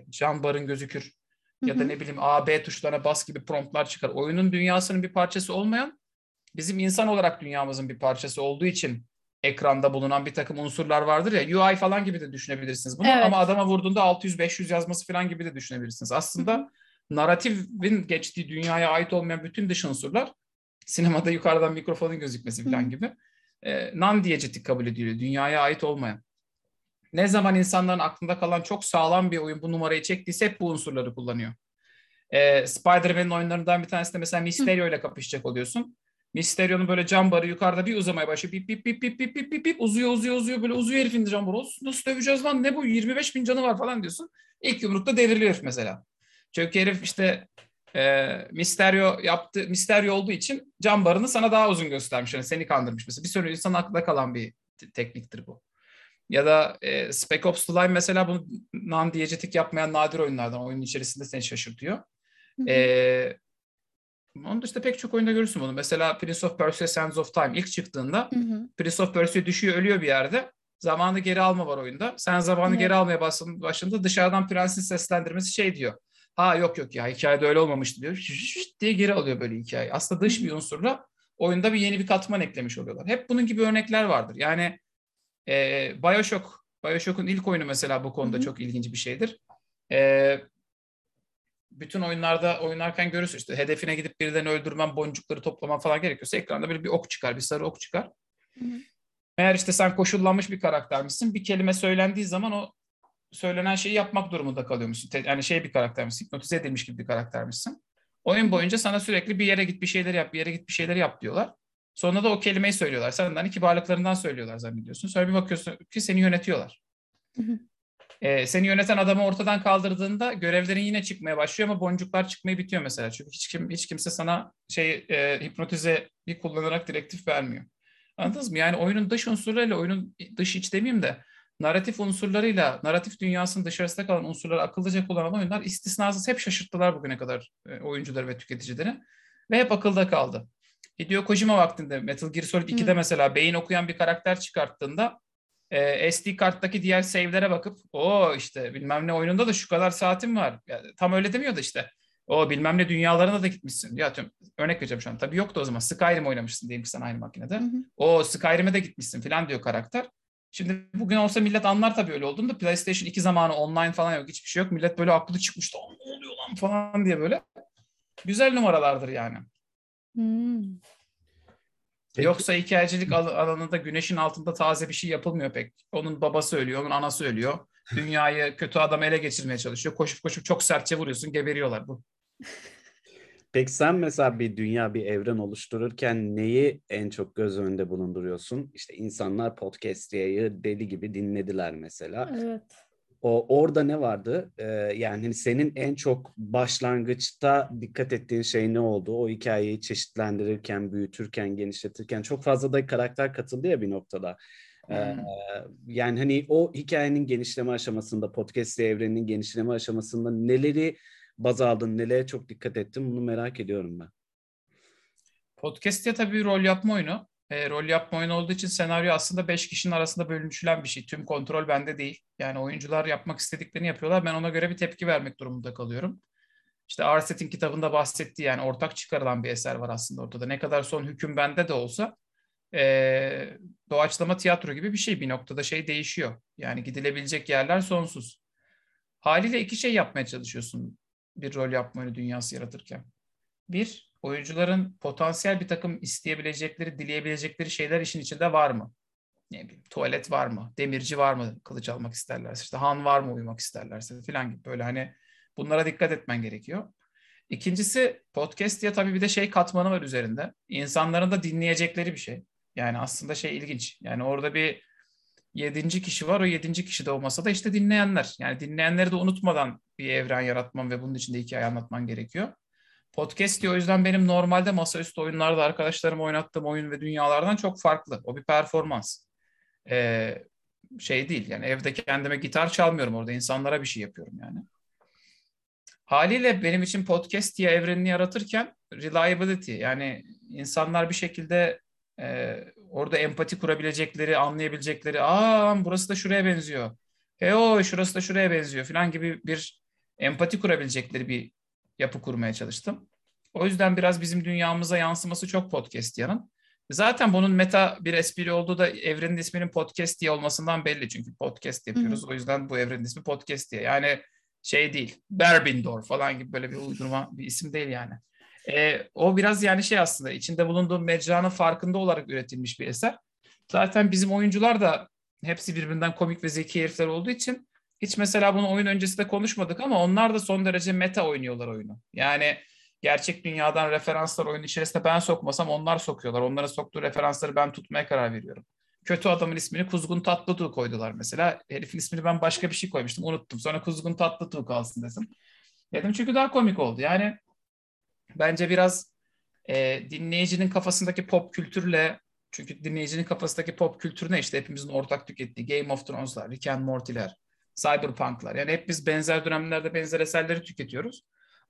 Can barın gözükür ya da ne bileyim A, B tuşlarına bas gibi promptlar çıkar. Oyunun dünyasının bir parçası olmayan bizim insan olarak dünyamızın bir parçası olduğu için ekranda bulunan bir takım unsurlar vardır ya UI falan gibi de düşünebilirsiniz bunu Evet. ama adama vurduğunda 600-500 yazması falan gibi de düşünebilirsiniz. Aslında narratifin geçtiği dünyaya ait olmayan bütün dış unsurlar sinemada yukarıdan mikrofonun gözükmesi falan gibi e, non-diyegetik kabul ediliyor. Dünyaya ait olmayan. Ne zaman insanların aklında kalan çok sağlam bir oyun bu numarayı çektiyse hep bu unsurları kullanıyor. E, Spider-Man'in oyunlarından bir tanesi de mesela Mysterio ile kapışacak oluyorsun. Mysterio'nun böyle cam barı yukarıda bir uzamaya başlıyor. Bip bip bip bip bip bip bip bip uzuyor uzuyor uzuyor böyle uzuyor herifin cam barı. "Of, Nasıl döveceğiz lan ne bu 25 bin canı var falan diyorsun. İlk yumrukta devriliyor herif mesela. Çünkü herif işte e, Mysterio yaptı Mysterio olduğu için cam barını sana daha uzun göstermiş. Yani seni kandırmış mesela. Bir sürü insan aklında kalan bir te- tekniktir bu. Ya da e, Spec Ops The Line mesela bunu non-diyegetik yapmayan nadir oyunlardan. Oyunun içerisinde seni şaşırtıyor. Hı hı. Ee, onun dışında pek çok oyunda görürsün bunu. Mesela Prince of Persia Sands of Time ilk çıktığında Hı hı. Prince of Persia düşüyor ölüyor bir yerde. Zamanı geri alma var oyunda. Sen zamanı Evet. geri almaya başladığında dışarıdan prensin seslendirmesi şey diyor. Ha yok yok ya hikayede öyle olmamıştı diyor. Şşş şşş diye geri alıyor böyle hikayeyi. Aslında dış bir unsurla oyunda bir yeni bir katman eklemiş oluyorlar. Hep bunun gibi örnekler vardır. Yani e, Bioshock, Bioshock'un ilk oyunu mesela bu konuda Hı hı. çok ilginç bir şeydir. E, bütün oyunlarda oynarken görürsün işte hedefine gidip birilerini öldürmen, boncukları toplaman falan gerekiyorsa ekranda böyle bir ok çıkar, bir sarı ok çıkar. Hı hı. Eğer işte sen koşullanmış bir karaktermişsin, bir kelime söylendiği zaman o söylenen şeyi yapmak durumunda kalıyormuşsun. Yani şey bir karaktermişsin, hipnotize edilmiş gibi bir karaktermişsin. Oyun boyunca sana sürekli bir yere git bir şeyler yap, bir yere git bir şeyler yap diyorlar. Sonra da o kelimeyi söylüyorlar. Senden iki varlıklarından söylüyorlar zannediyorsun. Sonra bir bakıyorsun ki seni yönetiyorlar. Hı hı. Ee, seni yöneten adamı ortadan kaldırdığında görevlerin yine çıkmaya başlıyor ama boncuklar çıkmayı bitiyor mesela. Çünkü hiç, kim, hiç kimse sana şey e, hipnotize bir kullanarak direktif vermiyor. Anladınız mı? Yani oyunun dış unsurlarıyla, oyunun dış iç demeyeyim de narratif unsurlarıyla, narratif dünyasının dışarısında kalan unsurları akıllıca kullanan oyunlar istisnasız hep şaşırttılar bugüne kadar e, oyuncuları ve tüketicileri. Ve hep akılda kaldı. Hideo Kojima vaktinde Metal Gear Solid 2'de Hı. mesela beyin okuyan bir karakter çıkarttığında e, SD karttaki diğer save'lere bakıp o işte bilmem ne oyununda da şu kadar saatim var. Yani tam öyle demiyordu işte. O bilmem ne dünyalarına da gitmişsin. Ya tüm örnek vereceğim şu an. Tabii yoktu o zaman. Skyrim oynamışsın diyelim ki sen aynı makinede. Hı hı. O Skyrim'e de gitmişsin falan diyor karakter. Şimdi bugün olsa millet anlar tabii öyle olduğunu da PlayStation 2 zamanı online falan yok. Hiçbir şey yok. Millet böyle aklı çıkmıştı. "Aa, Ne oluyor lan falan diye böyle. Güzel numaralardır yani. Hmm. Peki. Yoksa hikayecilik al- alanında güneşin altında taze bir şey yapılmıyor pek. Onun babası ölüyor, onun anası ölüyor. Dünyayı kötü adam ele geçirmeye çalışıyor. Koşup koşup çok sertçe vuruyorsun, geberiyorlar bu. Peki sen mesela bir dünya, bir evren oluştururken neyi en çok göz önünde bulunduruyorsun? İşte insanlar podcast yayı deli gibi dinlediler mesela. Evet. O orada ne vardı? Ee, yani hani senin en çok başlangıçta dikkat ettiğin şey ne oldu? O hikayeyi çeşitlendirirken, büyütürken, genişletirken çok fazla da karakter katıldı ya bir noktada. Ee, Hmm. yani hani o hikayenin genişleme aşamasında, podcast evreninin genişleme aşamasında neleri baz aldın, nelere çok dikkat ettin bunu merak ediyorum ben. Podcast ya tabii rol yapma oyunu. E, rol yapma oyunu olduğu için senaryo aslında 5 kişinin arasında bölünüşülen bir şey. Tüm kontrol bende değil. Yani oyuncular yapmak istediklerini yapıyorlar. Ben ona göre bir tepki vermek durumunda kalıyorum. İşte Arset'in kitabında bahsettiği yani ortak çıkarılan bir eser var aslında ortada. Ne kadar son hüküm bende de olsa e, doğaçlama tiyatro gibi bir şey. Bir noktada şey değişiyor. Yani gidilebilecek yerler sonsuz. Haliyle iki şey yapmaya çalışıyorsun bir rol yapma dünyası yaratırken. Bir, oyuncuların potansiyel bir takım isteyebilecekleri, dileyebilecekleri şeyler işin içinde var mı? Ne bileyim, tuvalet var mı? Demirci var mı kılıç almak isterlerse? İşte han var mı uyumak isterlerse filan gibi böyle hani bunlara dikkat etmen gerekiyor. İkincisi podcast diye tabii bir de şey katmanı var üzerinde. İnsanların da dinleyecekleri bir şey. Yani aslında şey ilginç. Yani orada bir yedinci kişi var. O yedinci kişi de olmasa da işte dinleyenler. Yani dinleyenleri de unutmadan bir evren yaratman ve bunun içinde hikaye anlatman gerekiyor. Podcast diyor o yüzden benim normalde masaüstü oyunlarda arkadaşlarım oynattığım oyun ve dünyalardan çok farklı. O bir performans. Ee, şey değil yani evde kendime gitar çalmıyorum orada insanlara bir şey yapıyorum yani. Haliyle benim için podcast diye evrenini yaratırken reliability yani insanlar bir şekilde e, orada empati kurabilecekleri, anlayabilecekleri, aa burası da şuraya benziyor. He o şurası da şuraya benziyor falan gibi bir empati kurabilecekleri bir yapı kurmaya çalıştım. O yüzden biraz bizim dünyamıza yansıması çok podcast yanın. Zaten bunun meta bir espri olduğu da evrenin isminin podcast diye olmasından belli. Çünkü podcast yapıyoruz. Hı. O yüzden bu evrenin ismi podcast diye. Yani şey değil. Berbindor falan gibi böyle bir uydurma bir isim değil yani. E, o biraz yani şey aslında içinde bulunduğum mecranın farkında olarak üretilmiş bir eser. Zaten bizim oyuncular da hepsi birbirinden komik ve zeki herifler olduğu için hiç mesela bunu oyun öncesinde konuşmadık ama onlar da son derece meta oynuyorlar oyunu. Yani gerçek dünyadan referanslar oyun içerisinde ben sokmasam onlar sokuyorlar. Onların soktuğu referansları ben tutmaya karar veriyorum. Kötü adamın ismini Kuzgun Tatlıtuğ koydular mesela. Herifin ismini ben başka bir şey koymuştum unuttum. Sonra Kuzgun Tatlıtuğ kalsın dedim. Dedim çünkü daha komik oldu. Yani bence biraz e, dinleyicinin kafasındaki pop kültürle çünkü dinleyicinin kafasındaki pop kültürüne işte hepimizin ortak tükettiği Game of Thrones'lar, Rick and Morty'ler, Cyberpunk'lar. Yani hep biz benzer dönemlerde benzer eserleri tüketiyoruz.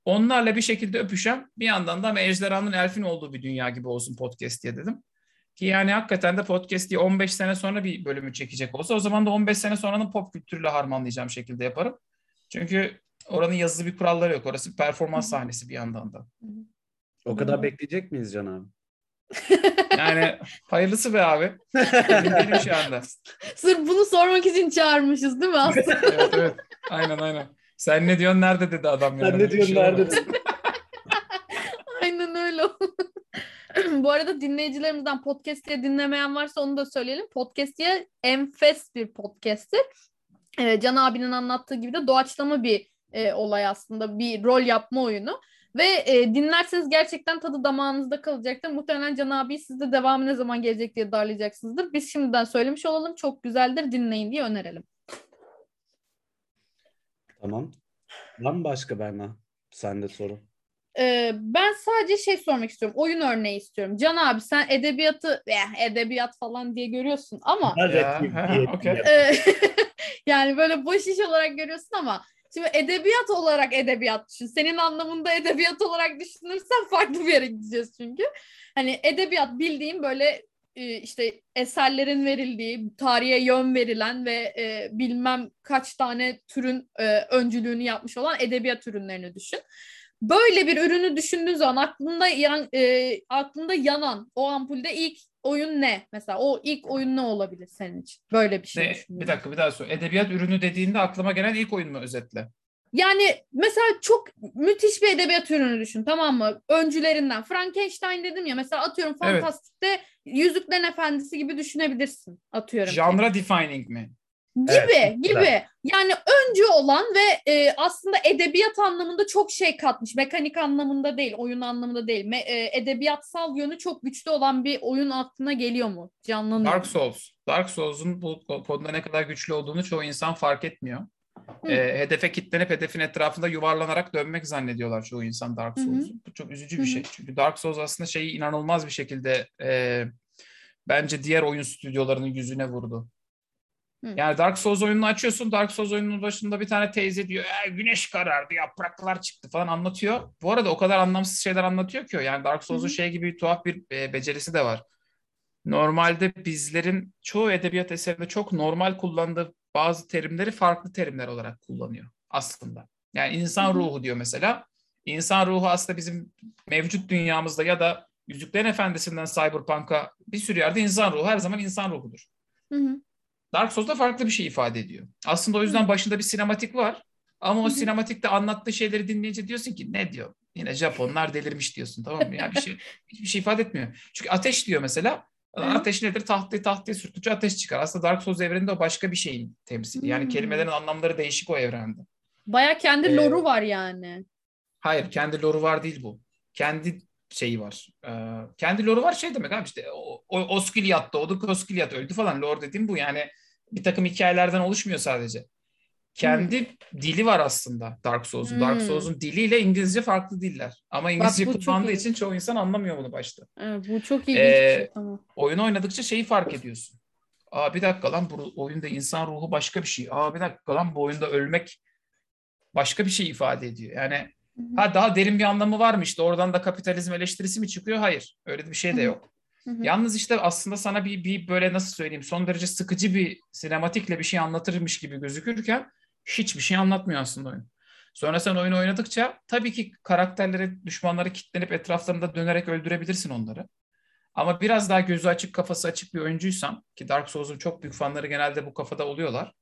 Onlarla bir şekilde öpüşen bir yandan da Ejderhan'ın Elf'in olduğu bir dünya gibi olsun podcast diye dedim. Ki yani hakikaten de podcast diye 15 sene sonra bir bölümü çekecek olsa o zaman da 15 sene sonranın pop kültürüyle harmanlayacağım şekilde yaparım. Çünkü oranın yazılı bir kuralları yok. Orası bir performans sahnesi bir yandan da. O kadar bekleyecek miyiz Can abi? Yani hayırlısı be abi. Emin şu anda. Sırf bunu sormak için çağırmışız değil mi aslında? evet evet. Aynen aynen. Sen ne diyorsun nerede dedi adam yani. Sen ne diyorsun şey nerede dedi. aynen öyle. Bu arada dinleyicilerimizden podcast diye dinlemeyen varsa onu da söyleyelim. Podcast diye enfes bir podcast'tir. Ee, Can abinin anlattığı gibi de doğaçlama bir e, olay aslında. Bir rol yapma oyunu. Ve e, dinlerseniz gerçekten tadı damağınızda kalacaktır. Muhtemelen Can abi siz de devamı ne zaman gelecek diye darlayacaksınızdır. Biz şimdiden söylemiş olalım. Çok güzeldir dinleyin diye önerelim. Tamam. Var başka Berna? Sende soru. Ee, ben sadece şey sormak istiyorum. Oyun örneği istiyorum. Can abi sen edebiyatı eh, edebiyat falan diye görüyorsun ama ya, okay. yani böyle boş iş olarak görüyorsun ama Şimdi edebiyat olarak edebiyat düşün. Senin anlamında edebiyat olarak düşünürsen farklı bir yere gideceğiz çünkü. Hani edebiyat bildiğim böyle e, işte eserlerin verildiği, tarihe yön verilen ve e, bilmem kaç tane türün e, öncülüğünü yapmış olan edebiyat ürünlerini düşün. Böyle bir ürünü düşündüğün zaman aklında yan, e, aklında yanan o ampulde ilk oyun ne? Mesela o ilk oyun ne olabilir senin için? Böyle bir şey. Ne, bir dakika bir daha sor. Edebiyat ürünü dediğinde aklıma gelen ilk oyun mu özetle? Yani mesela çok müthiş bir edebiyat ürünü düşün tamam mı? Öncülerinden. Frankenstein dedim ya mesela atıyorum fantastikte evet. Yüzüklerin Efendisi gibi düşünebilirsin atıyorum. Genre defining mi? Gibi evet, gibi. Yani öncü olan ve e, aslında edebiyat anlamında çok şey katmış. Mekanik anlamında değil, oyun anlamında değil. Me, e, edebiyatsal yönü çok güçlü olan bir oyun aklına geliyor mu? Canlanıyor. Dark Souls. Dark Souls'un bu konuda ne kadar güçlü olduğunu çoğu insan fark etmiyor. E, hedefe kitlenip hedefin etrafında yuvarlanarak dönmek zannediyorlar çoğu insan Dark Souls'u. Bu çok üzücü bir şey. Çünkü Dark Souls aslında şeyi inanılmaz bir şekilde e, bence diğer oyun stüdyolarının yüzüne vurdu. Yani Dark Souls oyununu açıyorsun. Dark Souls oyununun başında bir tane teyze diyor e, güneş karardı, yapraklar çıktı falan anlatıyor. Bu arada o kadar anlamsız şeyler anlatıyor ki. Yani Dark Souls'un şey gibi tuhaf bir e, becerisi de var. normalde bizlerin çoğu edebiyat eserinde çok normal kullandığı bazı terimleri farklı terimler olarak kullanıyor aslında. Yani insan ruhu diyor mesela. İnsan ruhu aslında bizim mevcut dünyamızda ya da Yüzüklerin Efendisi'nden Cyberpunk'a bir sürü yerde insan ruhu her zaman insan ruhudur. Hı hı. Dark Souls'da farklı bir şey ifade ediyor. Aslında o yüzden başında bir sinematik var. Ama o sinematikte anlattığı şeyleri dinleyince diyorsun ki ne diyor? Yine Japonlar delirmiş diyorsun tamam mı? Ya bir şey hiçbir şey ifade etmiyor. Çünkü ateş diyor mesela. Ateş nedir? Tahtayı tahtaya sürtünce ateş çıkar. Aslında Dark Souls evreninde o başka bir şeyin temsili. Yani Hmm. kelimelerin anlamları değişik o evrende. Baya kendi Ee, lore'u var yani. Hayır, kendi lore'u var değil bu. Kendi şeyi var. Ee, kendi lore'u var şey demek abi işte o, o Osgiliath'ta, Oduk Osgiliath öldü falan. Lore dediğim bu yani bir takım hikayelerden oluşmuyor sadece. Kendi dili var aslında Dark Souls'un. Dark Hmm. Souls'un diliyle İngilizce farklı diller. Ama İngilizce çok kullandığı için çoğu insan anlamıyor bunu başta. Evet, bu çok ilginç Ee, bir şey. Tamam. Oyunu oynadıkça şeyi fark ediyorsun. Aa bir dakika lan bu oyunda insan ruhu başka bir şey. Aa bir dakika lan bu oyunda ölmek başka bir şey ifade ediyor. Yani ha daha derin bir anlamı var mı işte oradan da kapitalizm eleştirisi mi çıkıyor? Hayır. Öyle bir şey de yok. Hı hı. Yalnız işte aslında sana bir, bir böyle nasıl söyleyeyim son derece sıkıcı bir sinematikle bir şey anlatırmış gibi gözükürken hiçbir şey anlatmıyor aslında oyun. Sonra sen oyunu oynadıkça tabii ki karakterlere, düşmanları kitlenip etraflarında dönerek öldürebilirsin onları. Ama biraz daha gözü açık, kafası açık bir oyuncuysan ki Dark Souls'un çok büyük fanları genelde bu kafada oluyorlar.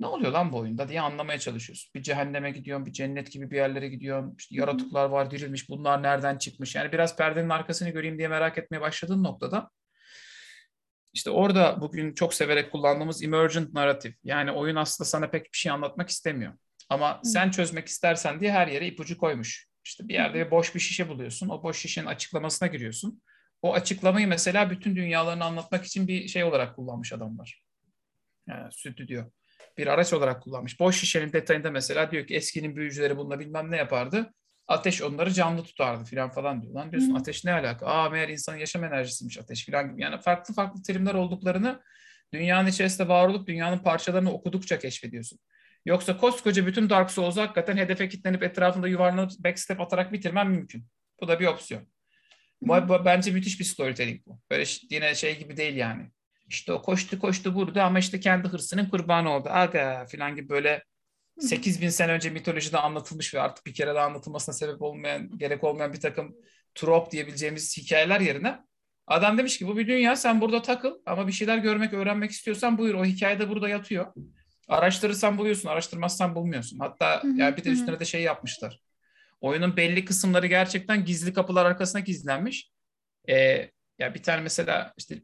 Ne oluyor lan bu oyunda diye anlamaya çalışıyorsun. Bir cehenneme gidiyorsun, bir cennet gibi bir yerlere gidiyorsun. İşte yaratıklar var, dirilmiş. Bunlar nereden çıkmış? Yani biraz perdenin arkasını göreyim diye merak etmeye başladığın noktada işte orada bugün çok severek kullandığımız emergent narrative. Yani oyun aslında sana pek bir şey anlatmak istemiyor. Ama sen çözmek istersen diye her yere ipucu koymuş. İşte bir yerde boş bir şişe buluyorsun. O boş şişenin açıklamasına giriyorsun. O açıklamayı mesela bütün dünyalarını anlatmak için bir şey olarak kullanmış adamlar. Yani stüdyo. Bir araç olarak kullanmış. Boş şişenin detayında mesela diyor ki eskinin büyücüleri bununla bilmem ne yapardı. Ateş onları canlı tutardı filan falan diyor. Lan diyorsun Hı. ateş ne alaka? Aa meğer insanın yaşam enerjisiymiş ateş filan gibi. Yani farklı farklı terimler olduklarını dünyanın içerisinde var olup dünyanın parçalarını okudukça keşfediyorsun. Yoksa koskoca bütün Dark Souls'u hakikaten hedefe kilitlenip etrafında yuvarlanıp backstep atarak bitirmem mümkün. Bu da bir opsiyon. Bu- bu- Bence müthiş bir storytelling bu. Böyle yine şey gibi değil yani. İşte o koştu koştu vurdu ama işte kendi hırsının kurbanı oldu. Aga filan gibi böyle 8000 sene önce mitolojide anlatılmış ve artık bir kere daha anlatılmasına sebep olmayan, gerek olmayan bir takım trop diyebileceğimiz hikayeler yerine adam demiş ki bu bir dünya sen burada takıl ama bir şeyler görmek, öğrenmek istiyorsan buyur o hikayede burada yatıyor. Araştırırsan buluyorsun, araştırmazsan bulmuyorsun. Hatta yani bir de üstüne de şey yapmışlar. Oyunun belli kısımları gerçekten gizli kapılar arkasına gizlenmiş. Ee, ya bir tane mesela işte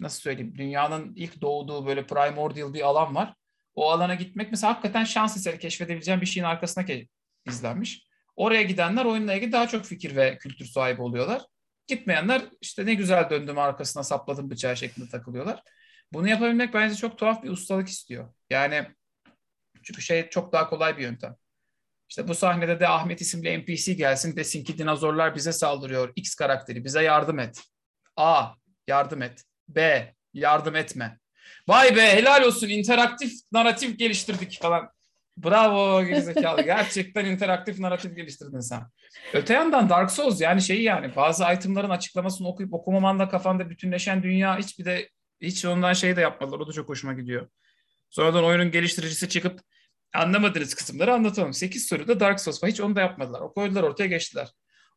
nasıl söyleyeyim dünyanın ilk doğduğu böyle primordial bir alan var. O alana gitmek mesela hakikaten şans eseri keşfedebileceğin bir şeyin arkasına gizlenmiş. Oraya gidenler oyunla ilgili daha çok fikir ve kültür sahibi oluyorlar. Gitmeyenler işte ne güzel döndüm arkasına sapladım bıçağı şeklinde takılıyorlar. Bunu yapabilmek bence çok tuhaf bir ustalık istiyor. Yani çünkü şey çok daha kolay bir yöntem. İşte bu sahnede de Ahmet isimli NPC gelsin desin ki dinozorlar bize saldırıyor. X karakteri bize yardım et. A. Yardım et. B. Yardım etme. Vay be helal olsun interaktif narratif geliştirdik falan. Bravo gerizekalı. Gerçekten interaktif narratif geliştirdin sen. Öte yandan Dark Souls yani şey yani bazı itemların açıklamasını okuyup okumaman da kafanda bütünleşen dünya hiç bir de hiç ondan şey de yapmadılar. O da çok hoşuma gidiyor. Sonradan oyunun geliştiricisi çıkıp anlamadığınız kısımları anlatalım. 8 soruda Dark Souls var. Hiç onu da yapmadılar. O koydular ortaya geçtiler.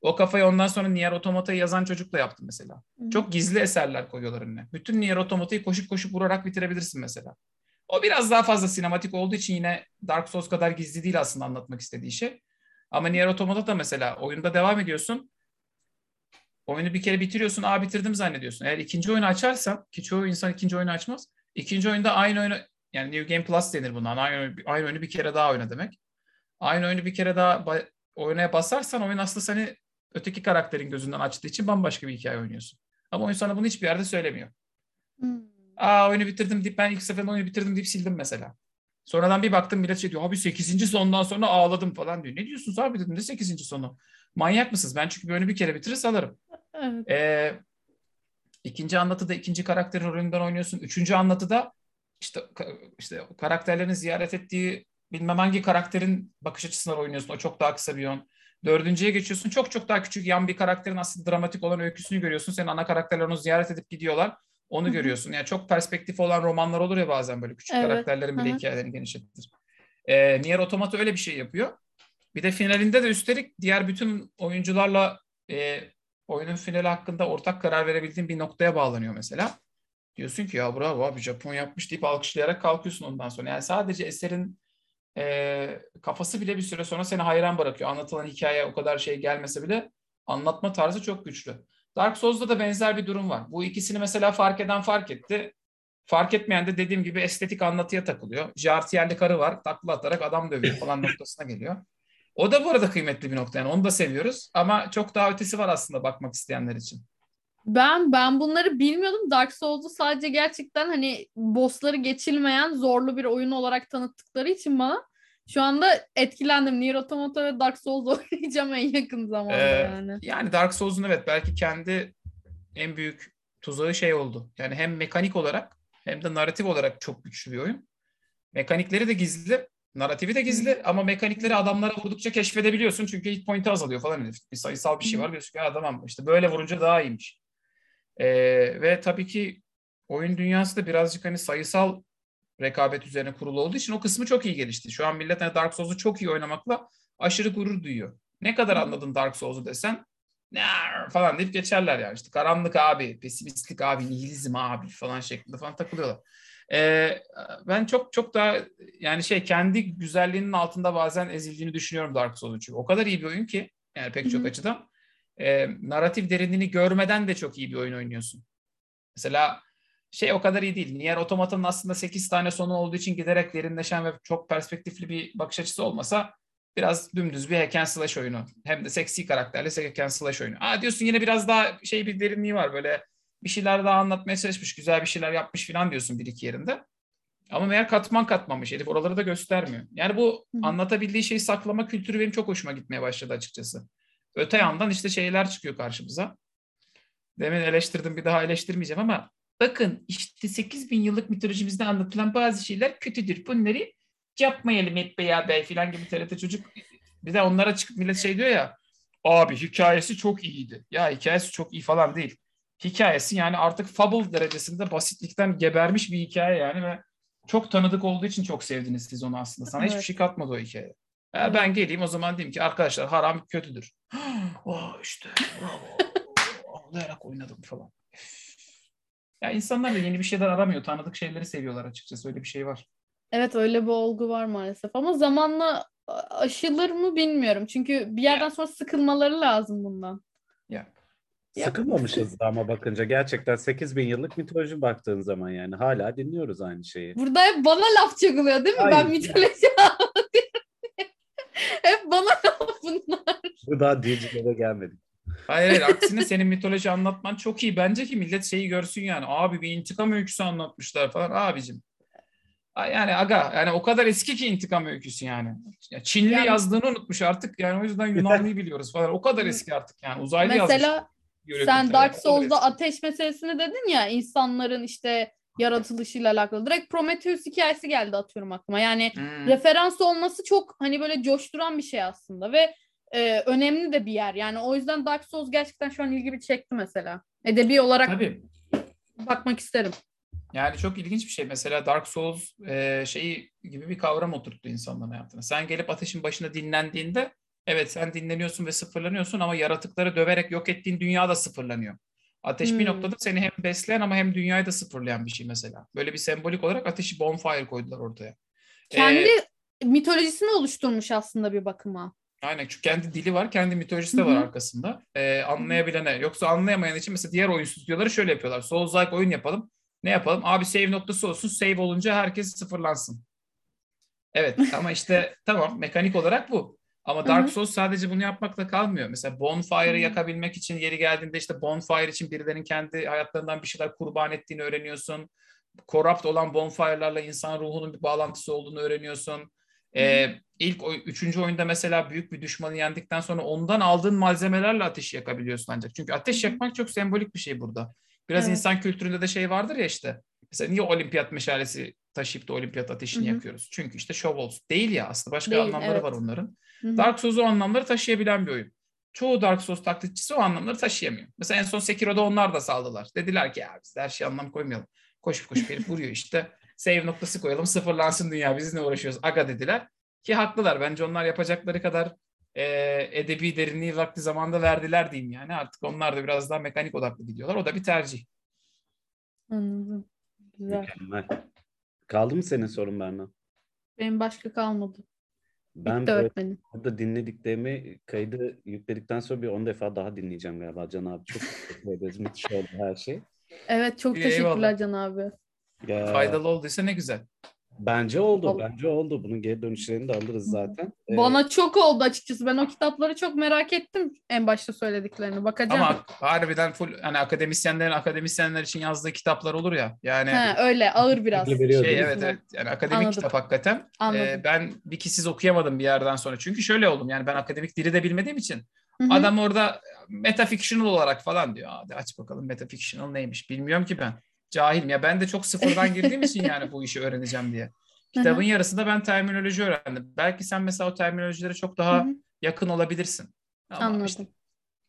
O kafayı ondan sonra Nier Automata'yı yazan çocukla yaptım mesela. Çok gizli eserler koyuyorlar önüne. Bütün Nier Automata'yı koşup koşup vurarak bitirebilirsin mesela. O biraz daha fazla sinematik olduğu için yine Dark Souls kadar gizli değil aslında anlatmak istediği şey. Ama Nier Automata da mesela oyunda devam ediyorsun. Oyunu bir kere bitiriyorsun. Aa bitirdim zannediyorsun. Eğer ikinci oyunu açarsan ki çoğu insan ikinci oyunu açmaz. İkinci oyunda aynı oyunu yani New Game Plus denir bundan. Aynı, aynı oyunu bir kere daha oyna demek. Aynı oyunu bir kere daha oynaya basarsan oyun aslında seni öteki karakterin gözünden açtığı için bambaşka bir hikaye oynuyorsun. Ama oyun sana bunu hiçbir yerde söylemiyor. Hmm. Aa oyunu bitirdim deyip ben ilk seferinde oyunu bitirdim deyip sildim mesela. Sonradan bir baktım millet şey diyor abi 8. sondan sonra ağladım falan diyor. Ne diyorsunuz abi dedim ne 8. sonu? Manyak mısınız? Ben çünkü oyunu bir kere bitirir salarım. Evet. Ee, ikinci anlatıda ikinci karakterin rolünden oynuyorsun. Üçüncü anlatıda işte işte karakterlerin ziyaret ettiği bilmem hangi karakterin bakış açısından oynuyorsun. O çok daha kısa bir yön. Dördüncüye geçiyorsun. Çok çok daha küçük yan bir karakterin aslında dramatik olan öyküsünü görüyorsun. Senin ana karakterler onu ziyaret edip gidiyorlar. Onu Hı hı. görüyorsun. Yani çok perspektif olan romanlar olur ya bazen böyle küçük Evet. karakterlerin bile Hı hı. hikayelerini genişletir. Ee, Nier Automata öyle bir şey yapıyor. Bir de finalinde de üstelik diğer bütün oyuncularla e, oyunun finali hakkında ortak karar verebildiğin bir noktaya bağlanıyor mesela. Diyorsun ki ya bravo abi Japon yapmış deyip alkışlayarak kalkıyorsun ondan sonra. Yani sadece eserin e, kafası bile bir süre sonra seni hayran bırakıyor. Anlatılan hikaye o kadar şey gelmese bile anlatma tarzı çok güçlü. Dark Souls'da da benzer bir durum var. Bu ikisini mesela fark eden fark etti. Fark etmeyen de dediğim gibi estetik anlatıya takılıyor. Jartiyerli karı var. Takla atarak adam dövüyor falan noktasına geliyor. O da bu arada kıymetli bir nokta. Yani onu da seviyoruz. Ama çok daha ötesi var aslında bakmak isteyenler için. Ben ben bunları bilmiyordum. Dark Souls'u sadece gerçekten hani bossları geçilmeyen zorlu bir oyun olarak tanıttıkları için bana şu anda etkilendim. Nier Automata ve Dark Souls oynayacağım en yakın zamanda Ee, yani. Yani Dark Souls'un evet belki kendi en büyük tuzağı şey oldu. Yani hem mekanik olarak hem de narratif olarak çok güçlü bir oyun. Mekanikleri de gizli, narratifi de gizli ama mekanikleri adamlara vurdukça keşfedebiliyorsun çünkü hit point'i azalıyor falan. Bir sayısal bir şey var diyorsun ki "Ya tamam işte böyle vurunca daha iyiymiş. Ee, ve tabii ki oyun dünyası da birazcık hani sayısal rekabet üzerine kurulu olduğu için o kısmı çok iyi gelişti. Şu an millet hani Dark Souls'u çok iyi oynamakla aşırı gurur duyuyor. Ne kadar anladın Dark Souls'u desen falan deyip geçerler yani. İşte karanlık abi, pesimistlik abi, nihilizm abi falan şeklinde falan takılıyorlar. Ee, ben çok çok daha yani şey kendi güzelliğinin altında bazen ezildiğini düşünüyorum Dark Souls'un çünkü. O kadar iyi bir oyun ki yani pek çok Hı hı. açıdan. Ee, narratif derinliğini görmeden de çok iyi bir oyun oynuyorsun. Mesela şey o kadar iyi değil. Nier Automata'nın aslında 8 tane sonu olduğu için giderek derinleşen ve çok perspektifli bir bakış açısı olmasa biraz dümdüz bir hack and slash oyunu. Hem de seksi karakterli hack and slash oyunu. Aa diyorsun yine biraz daha şey bir derinliği var böyle bir şeyler daha anlatmaya çalışmış, güzel bir şeyler yapmış falan diyorsun bir iki yerinde. Ama meğer katman katmamış. Herif oraları da göstermiyor. Yani bu hı. anlatabildiği şeyi saklama kültürü benim çok hoşuma gitmeye başladı açıkçası. Öte yandan işte şeyler çıkıyor karşımıza. Demin eleştirdim bir daha eleştirmeyeceğim ama bakın işte 8000 yıllık mitolojimizde anlatılan bazı şeyler kötüdür. Bunları yapmayalım hep beraber falan gibi TRT çocuk. Bir de onlara çıkıp millet şey diyor ya abi hikayesi çok iyiydi. Ya hikayesi çok iyi falan değil. Hikayesi yani artık fable derecesinde basitlikten gebermiş bir hikaye yani ve çok tanıdık olduğu için çok sevdiniz siz onu aslında. Sana hiçbir Evet. şey katmadı o hikaye. Evet. ben geleyim o zaman diyeyim ki arkadaşlar haram kötüdür. oh işte bravo. Ağlayarak oynadım falan. Ya insanlar da yeni bir şeyler aramıyor. Tanıdık şeyleri seviyorlar açıkçası. Öyle bir şey var. Evet öyle bir olgu var maalesef ama zamanla aşılır mı bilmiyorum. Çünkü bir yerden sonra sıkılmaları lazım bundan. Ya. Ya. Sıkılmamışız da ama bakınca gerçekten 8000 yıllık mitoloji baktığın zaman yani hala dinliyoruz aynı şeyi. Burada hep bana laf çakılıyor değil mi? Hayır. Ben mitoloji bunlar. Bu daha dilcilere gelmedik. Hayır hayır aksine senin mitoloji anlatman çok iyi. Bence ki millet şeyi görsün yani. Abi bir intikam öyküsü anlatmışlar falan. Abicim. Yani aga yani o kadar eski ki intikam öyküsü yani. Ya Çinli Yani- yazdığını unutmuş artık yani o yüzden Yunanlıyı biliyoruz falan. O kadar eski artık yani uzaylı yazmış. Mesela sen. Dark Souls'da ateş meselesini dedin ya insanların işte yaratılışıyla alakalı. Direkt Prometheus hikayesi geldi atıyorum aklıma. Yani Hmm. referans olması çok hani böyle coşturan bir şey aslında ve e, önemli de bir yer. Yani o yüzden Dark Souls gerçekten şu an ilgimi çekti mesela. Edebi olarak Tabii. bakmak isterim. Yani çok ilginç bir şey. Mesela Dark Souls e, şeyi gibi bir kavram oturttu insanların hayatına. Sen gelip ateşin başında dinlendiğinde evet sen dinleniyorsun ve sıfırlanıyorsun ama yaratıkları döverek yok ettiğin dünya da sıfırlanıyor. Ateş bir Hmm. noktada seni hem besleyen ama hem dünyayı da sıfırlayan bir şey mesela. Böyle bir sembolik olarak ateşi bonfire koydular ortaya. Kendi Ee, mitolojisini oluşturmuş aslında bir bakıma. Aynen çünkü kendi dili var, kendi mitolojisi de var hı. arkasında. Ee, anlayabilene. Yoksa anlayamayan için mesela diğer oyun stüdyoları şöyle yapıyorlar. Souls-like oyun yapalım. Ne yapalım? Abi save noktası olsun. Save olunca herkes sıfırlansın. Evet ama işte tamam mekanik olarak bu. Ama Dark. Souls sadece bunu yapmakla kalmıyor. Mesela Bonfire'ı yakabilmek için yeri geldiğinde işte Bonfire için birilerinin kendi hayatlarından bir şeyler kurban ettiğini öğreniyorsun. Corrupt olan Bonfire'larla insan ruhunun bir bağlantısı olduğunu öğreniyorsun. Ee, ilk üçüncü oyunda mesela büyük bir düşmanı yendikten sonra ondan aldığın malzemelerle ateşi yakabiliyorsun ancak. Çünkü ateş yakmak çok sembolik bir şey burada. Biraz Evet. insan kültüründe de şey vardır ya işte. Mesela niye olimpiyat meşalesi taşıyıp da olimpiyat ateşini Hı hı. yakıyoruz. Çünkü işte show olsun. Değil ya aslında başka Değil, anlamları evet. var onların. Hı hı. Dark Souls o anlamları taşıyabilen bir oyun. Çoğu Dark Souls taklitçisi o anlamları taşıyamıyor. Mesela en son Sekiro'da onlar da saldılar. Dediler ki ya biz her şeye anlam koymayalım. Koşup koşup herif vuruyor işte. Save noktası koyalım sıfırlansın dünya biz ne uğraşıyoruz aga dediler. Ki haklılar bence onlar yapacakları kadar e, edebi derinliği vakti zamanda verdiler diyeyim yani. Artık onlar da biraz daha mekanik odaklı gidiyorlar. O da bir tercih. Anladım. Güzel. Mükemmel. Kaldı mı senin sorun Berna? Benim başka kalmadı. Ben Bitti öğretmenim. burada dinlediklerimi kaydı yükledikten sonra bir 10 defa daha dinleyeceğim galiba Can abi. Çok teşekkür ederiz. Müthiş oldu her şey. Evet çok İyi, teşekkürler eyvallah. Can abi. Ya, Faydalı olduysa ne güzel. Bence oldu. Ol- Bence oldu. Bunun geri dönüşlerini de alırız zaten. Ee, Bana çok oldu açıkçası. Ben o kitapları çok merak ettim en başta söylediklerini. Bakacağım. Ama harbiden full hani akademisyenlerin akademisyenler için yazdığı kitaplar olur ya. Yani He, öyle ağır biraz. Şekli veriyor şey değil mi? evet evet yani akademik Anladım. kitap hakikaten. Anladım. Ee, ben bir kişisiz okuyamadım bir yerden sonra. Çünkü şöyle oldum yani ben akademik dili de bilmediğim için Hı hı. adam orada metafictional olarak falan diyor. Hadi aç bakalım metafictional neymiş. Bilmiyorum ki ben. Cahilim ya ben de çok sıfırdan girdiğim için yani bu işi öğreneceğim diye. Kitabın yarısında ben terminoloji öğrendim. Belki sen mesela o terminolojilere çok daha yakın olabilirsin. Ama Anladım. işte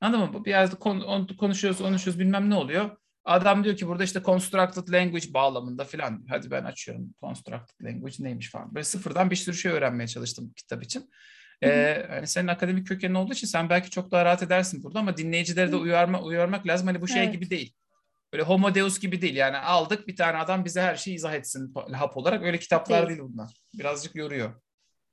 Anladın mı? Bu Biraz da kon- on- konuşuyoruz, konuşuyoruz bilmem ne oluyor. Adam diyor ki burada işte constructed language bağlamında falan. Hadi ben açıyorum constructed language neymiş falan. Böyle sıfırdan bir sürü şey öğrenmeye çalıştım bu kitap için. Hı hı. Ee, hani senin akademik kökenin olduğu için sen belki çok daha rahat edersin burada ama dinleyicileri de uyarma, uyarmak lazım. Hani bu şey Evet. gibi değil. Böyle homo deus gibi değil. Yani aldık bir tane adam bize her şeyi izah etsin hap olarak. Öyle kitaplar Değil. değil bunlar. Birazcık yoruyor.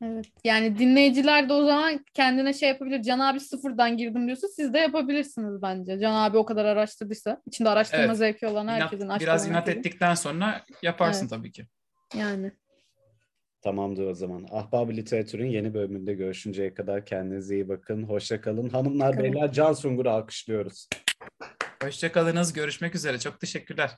Evet. Yani dinleyiciler de o zaman kendine şey yapabilir. Can abi sıfırdan girdim diyorsa siz de yapabilirsiniz bence. Can abi o kadar araştırdıysa. içinde araştırma Evet. zevki olan İnat- herkesin. aşkı biraz inat herkesin. ettikten sonra yaparsın Evet. tabii ki. Yani. Tamamdır o zaman. Ahbab Literatür'ün yeni bölümünde görüşünceye kadar kendinize iyi bakın. Hoşça kalın. Hanımlar Bakalım. beyler Can Sungur'u alkışlıyoruz. Hoşçakalınız. Görüşmek üzere. Çok teşekkürler.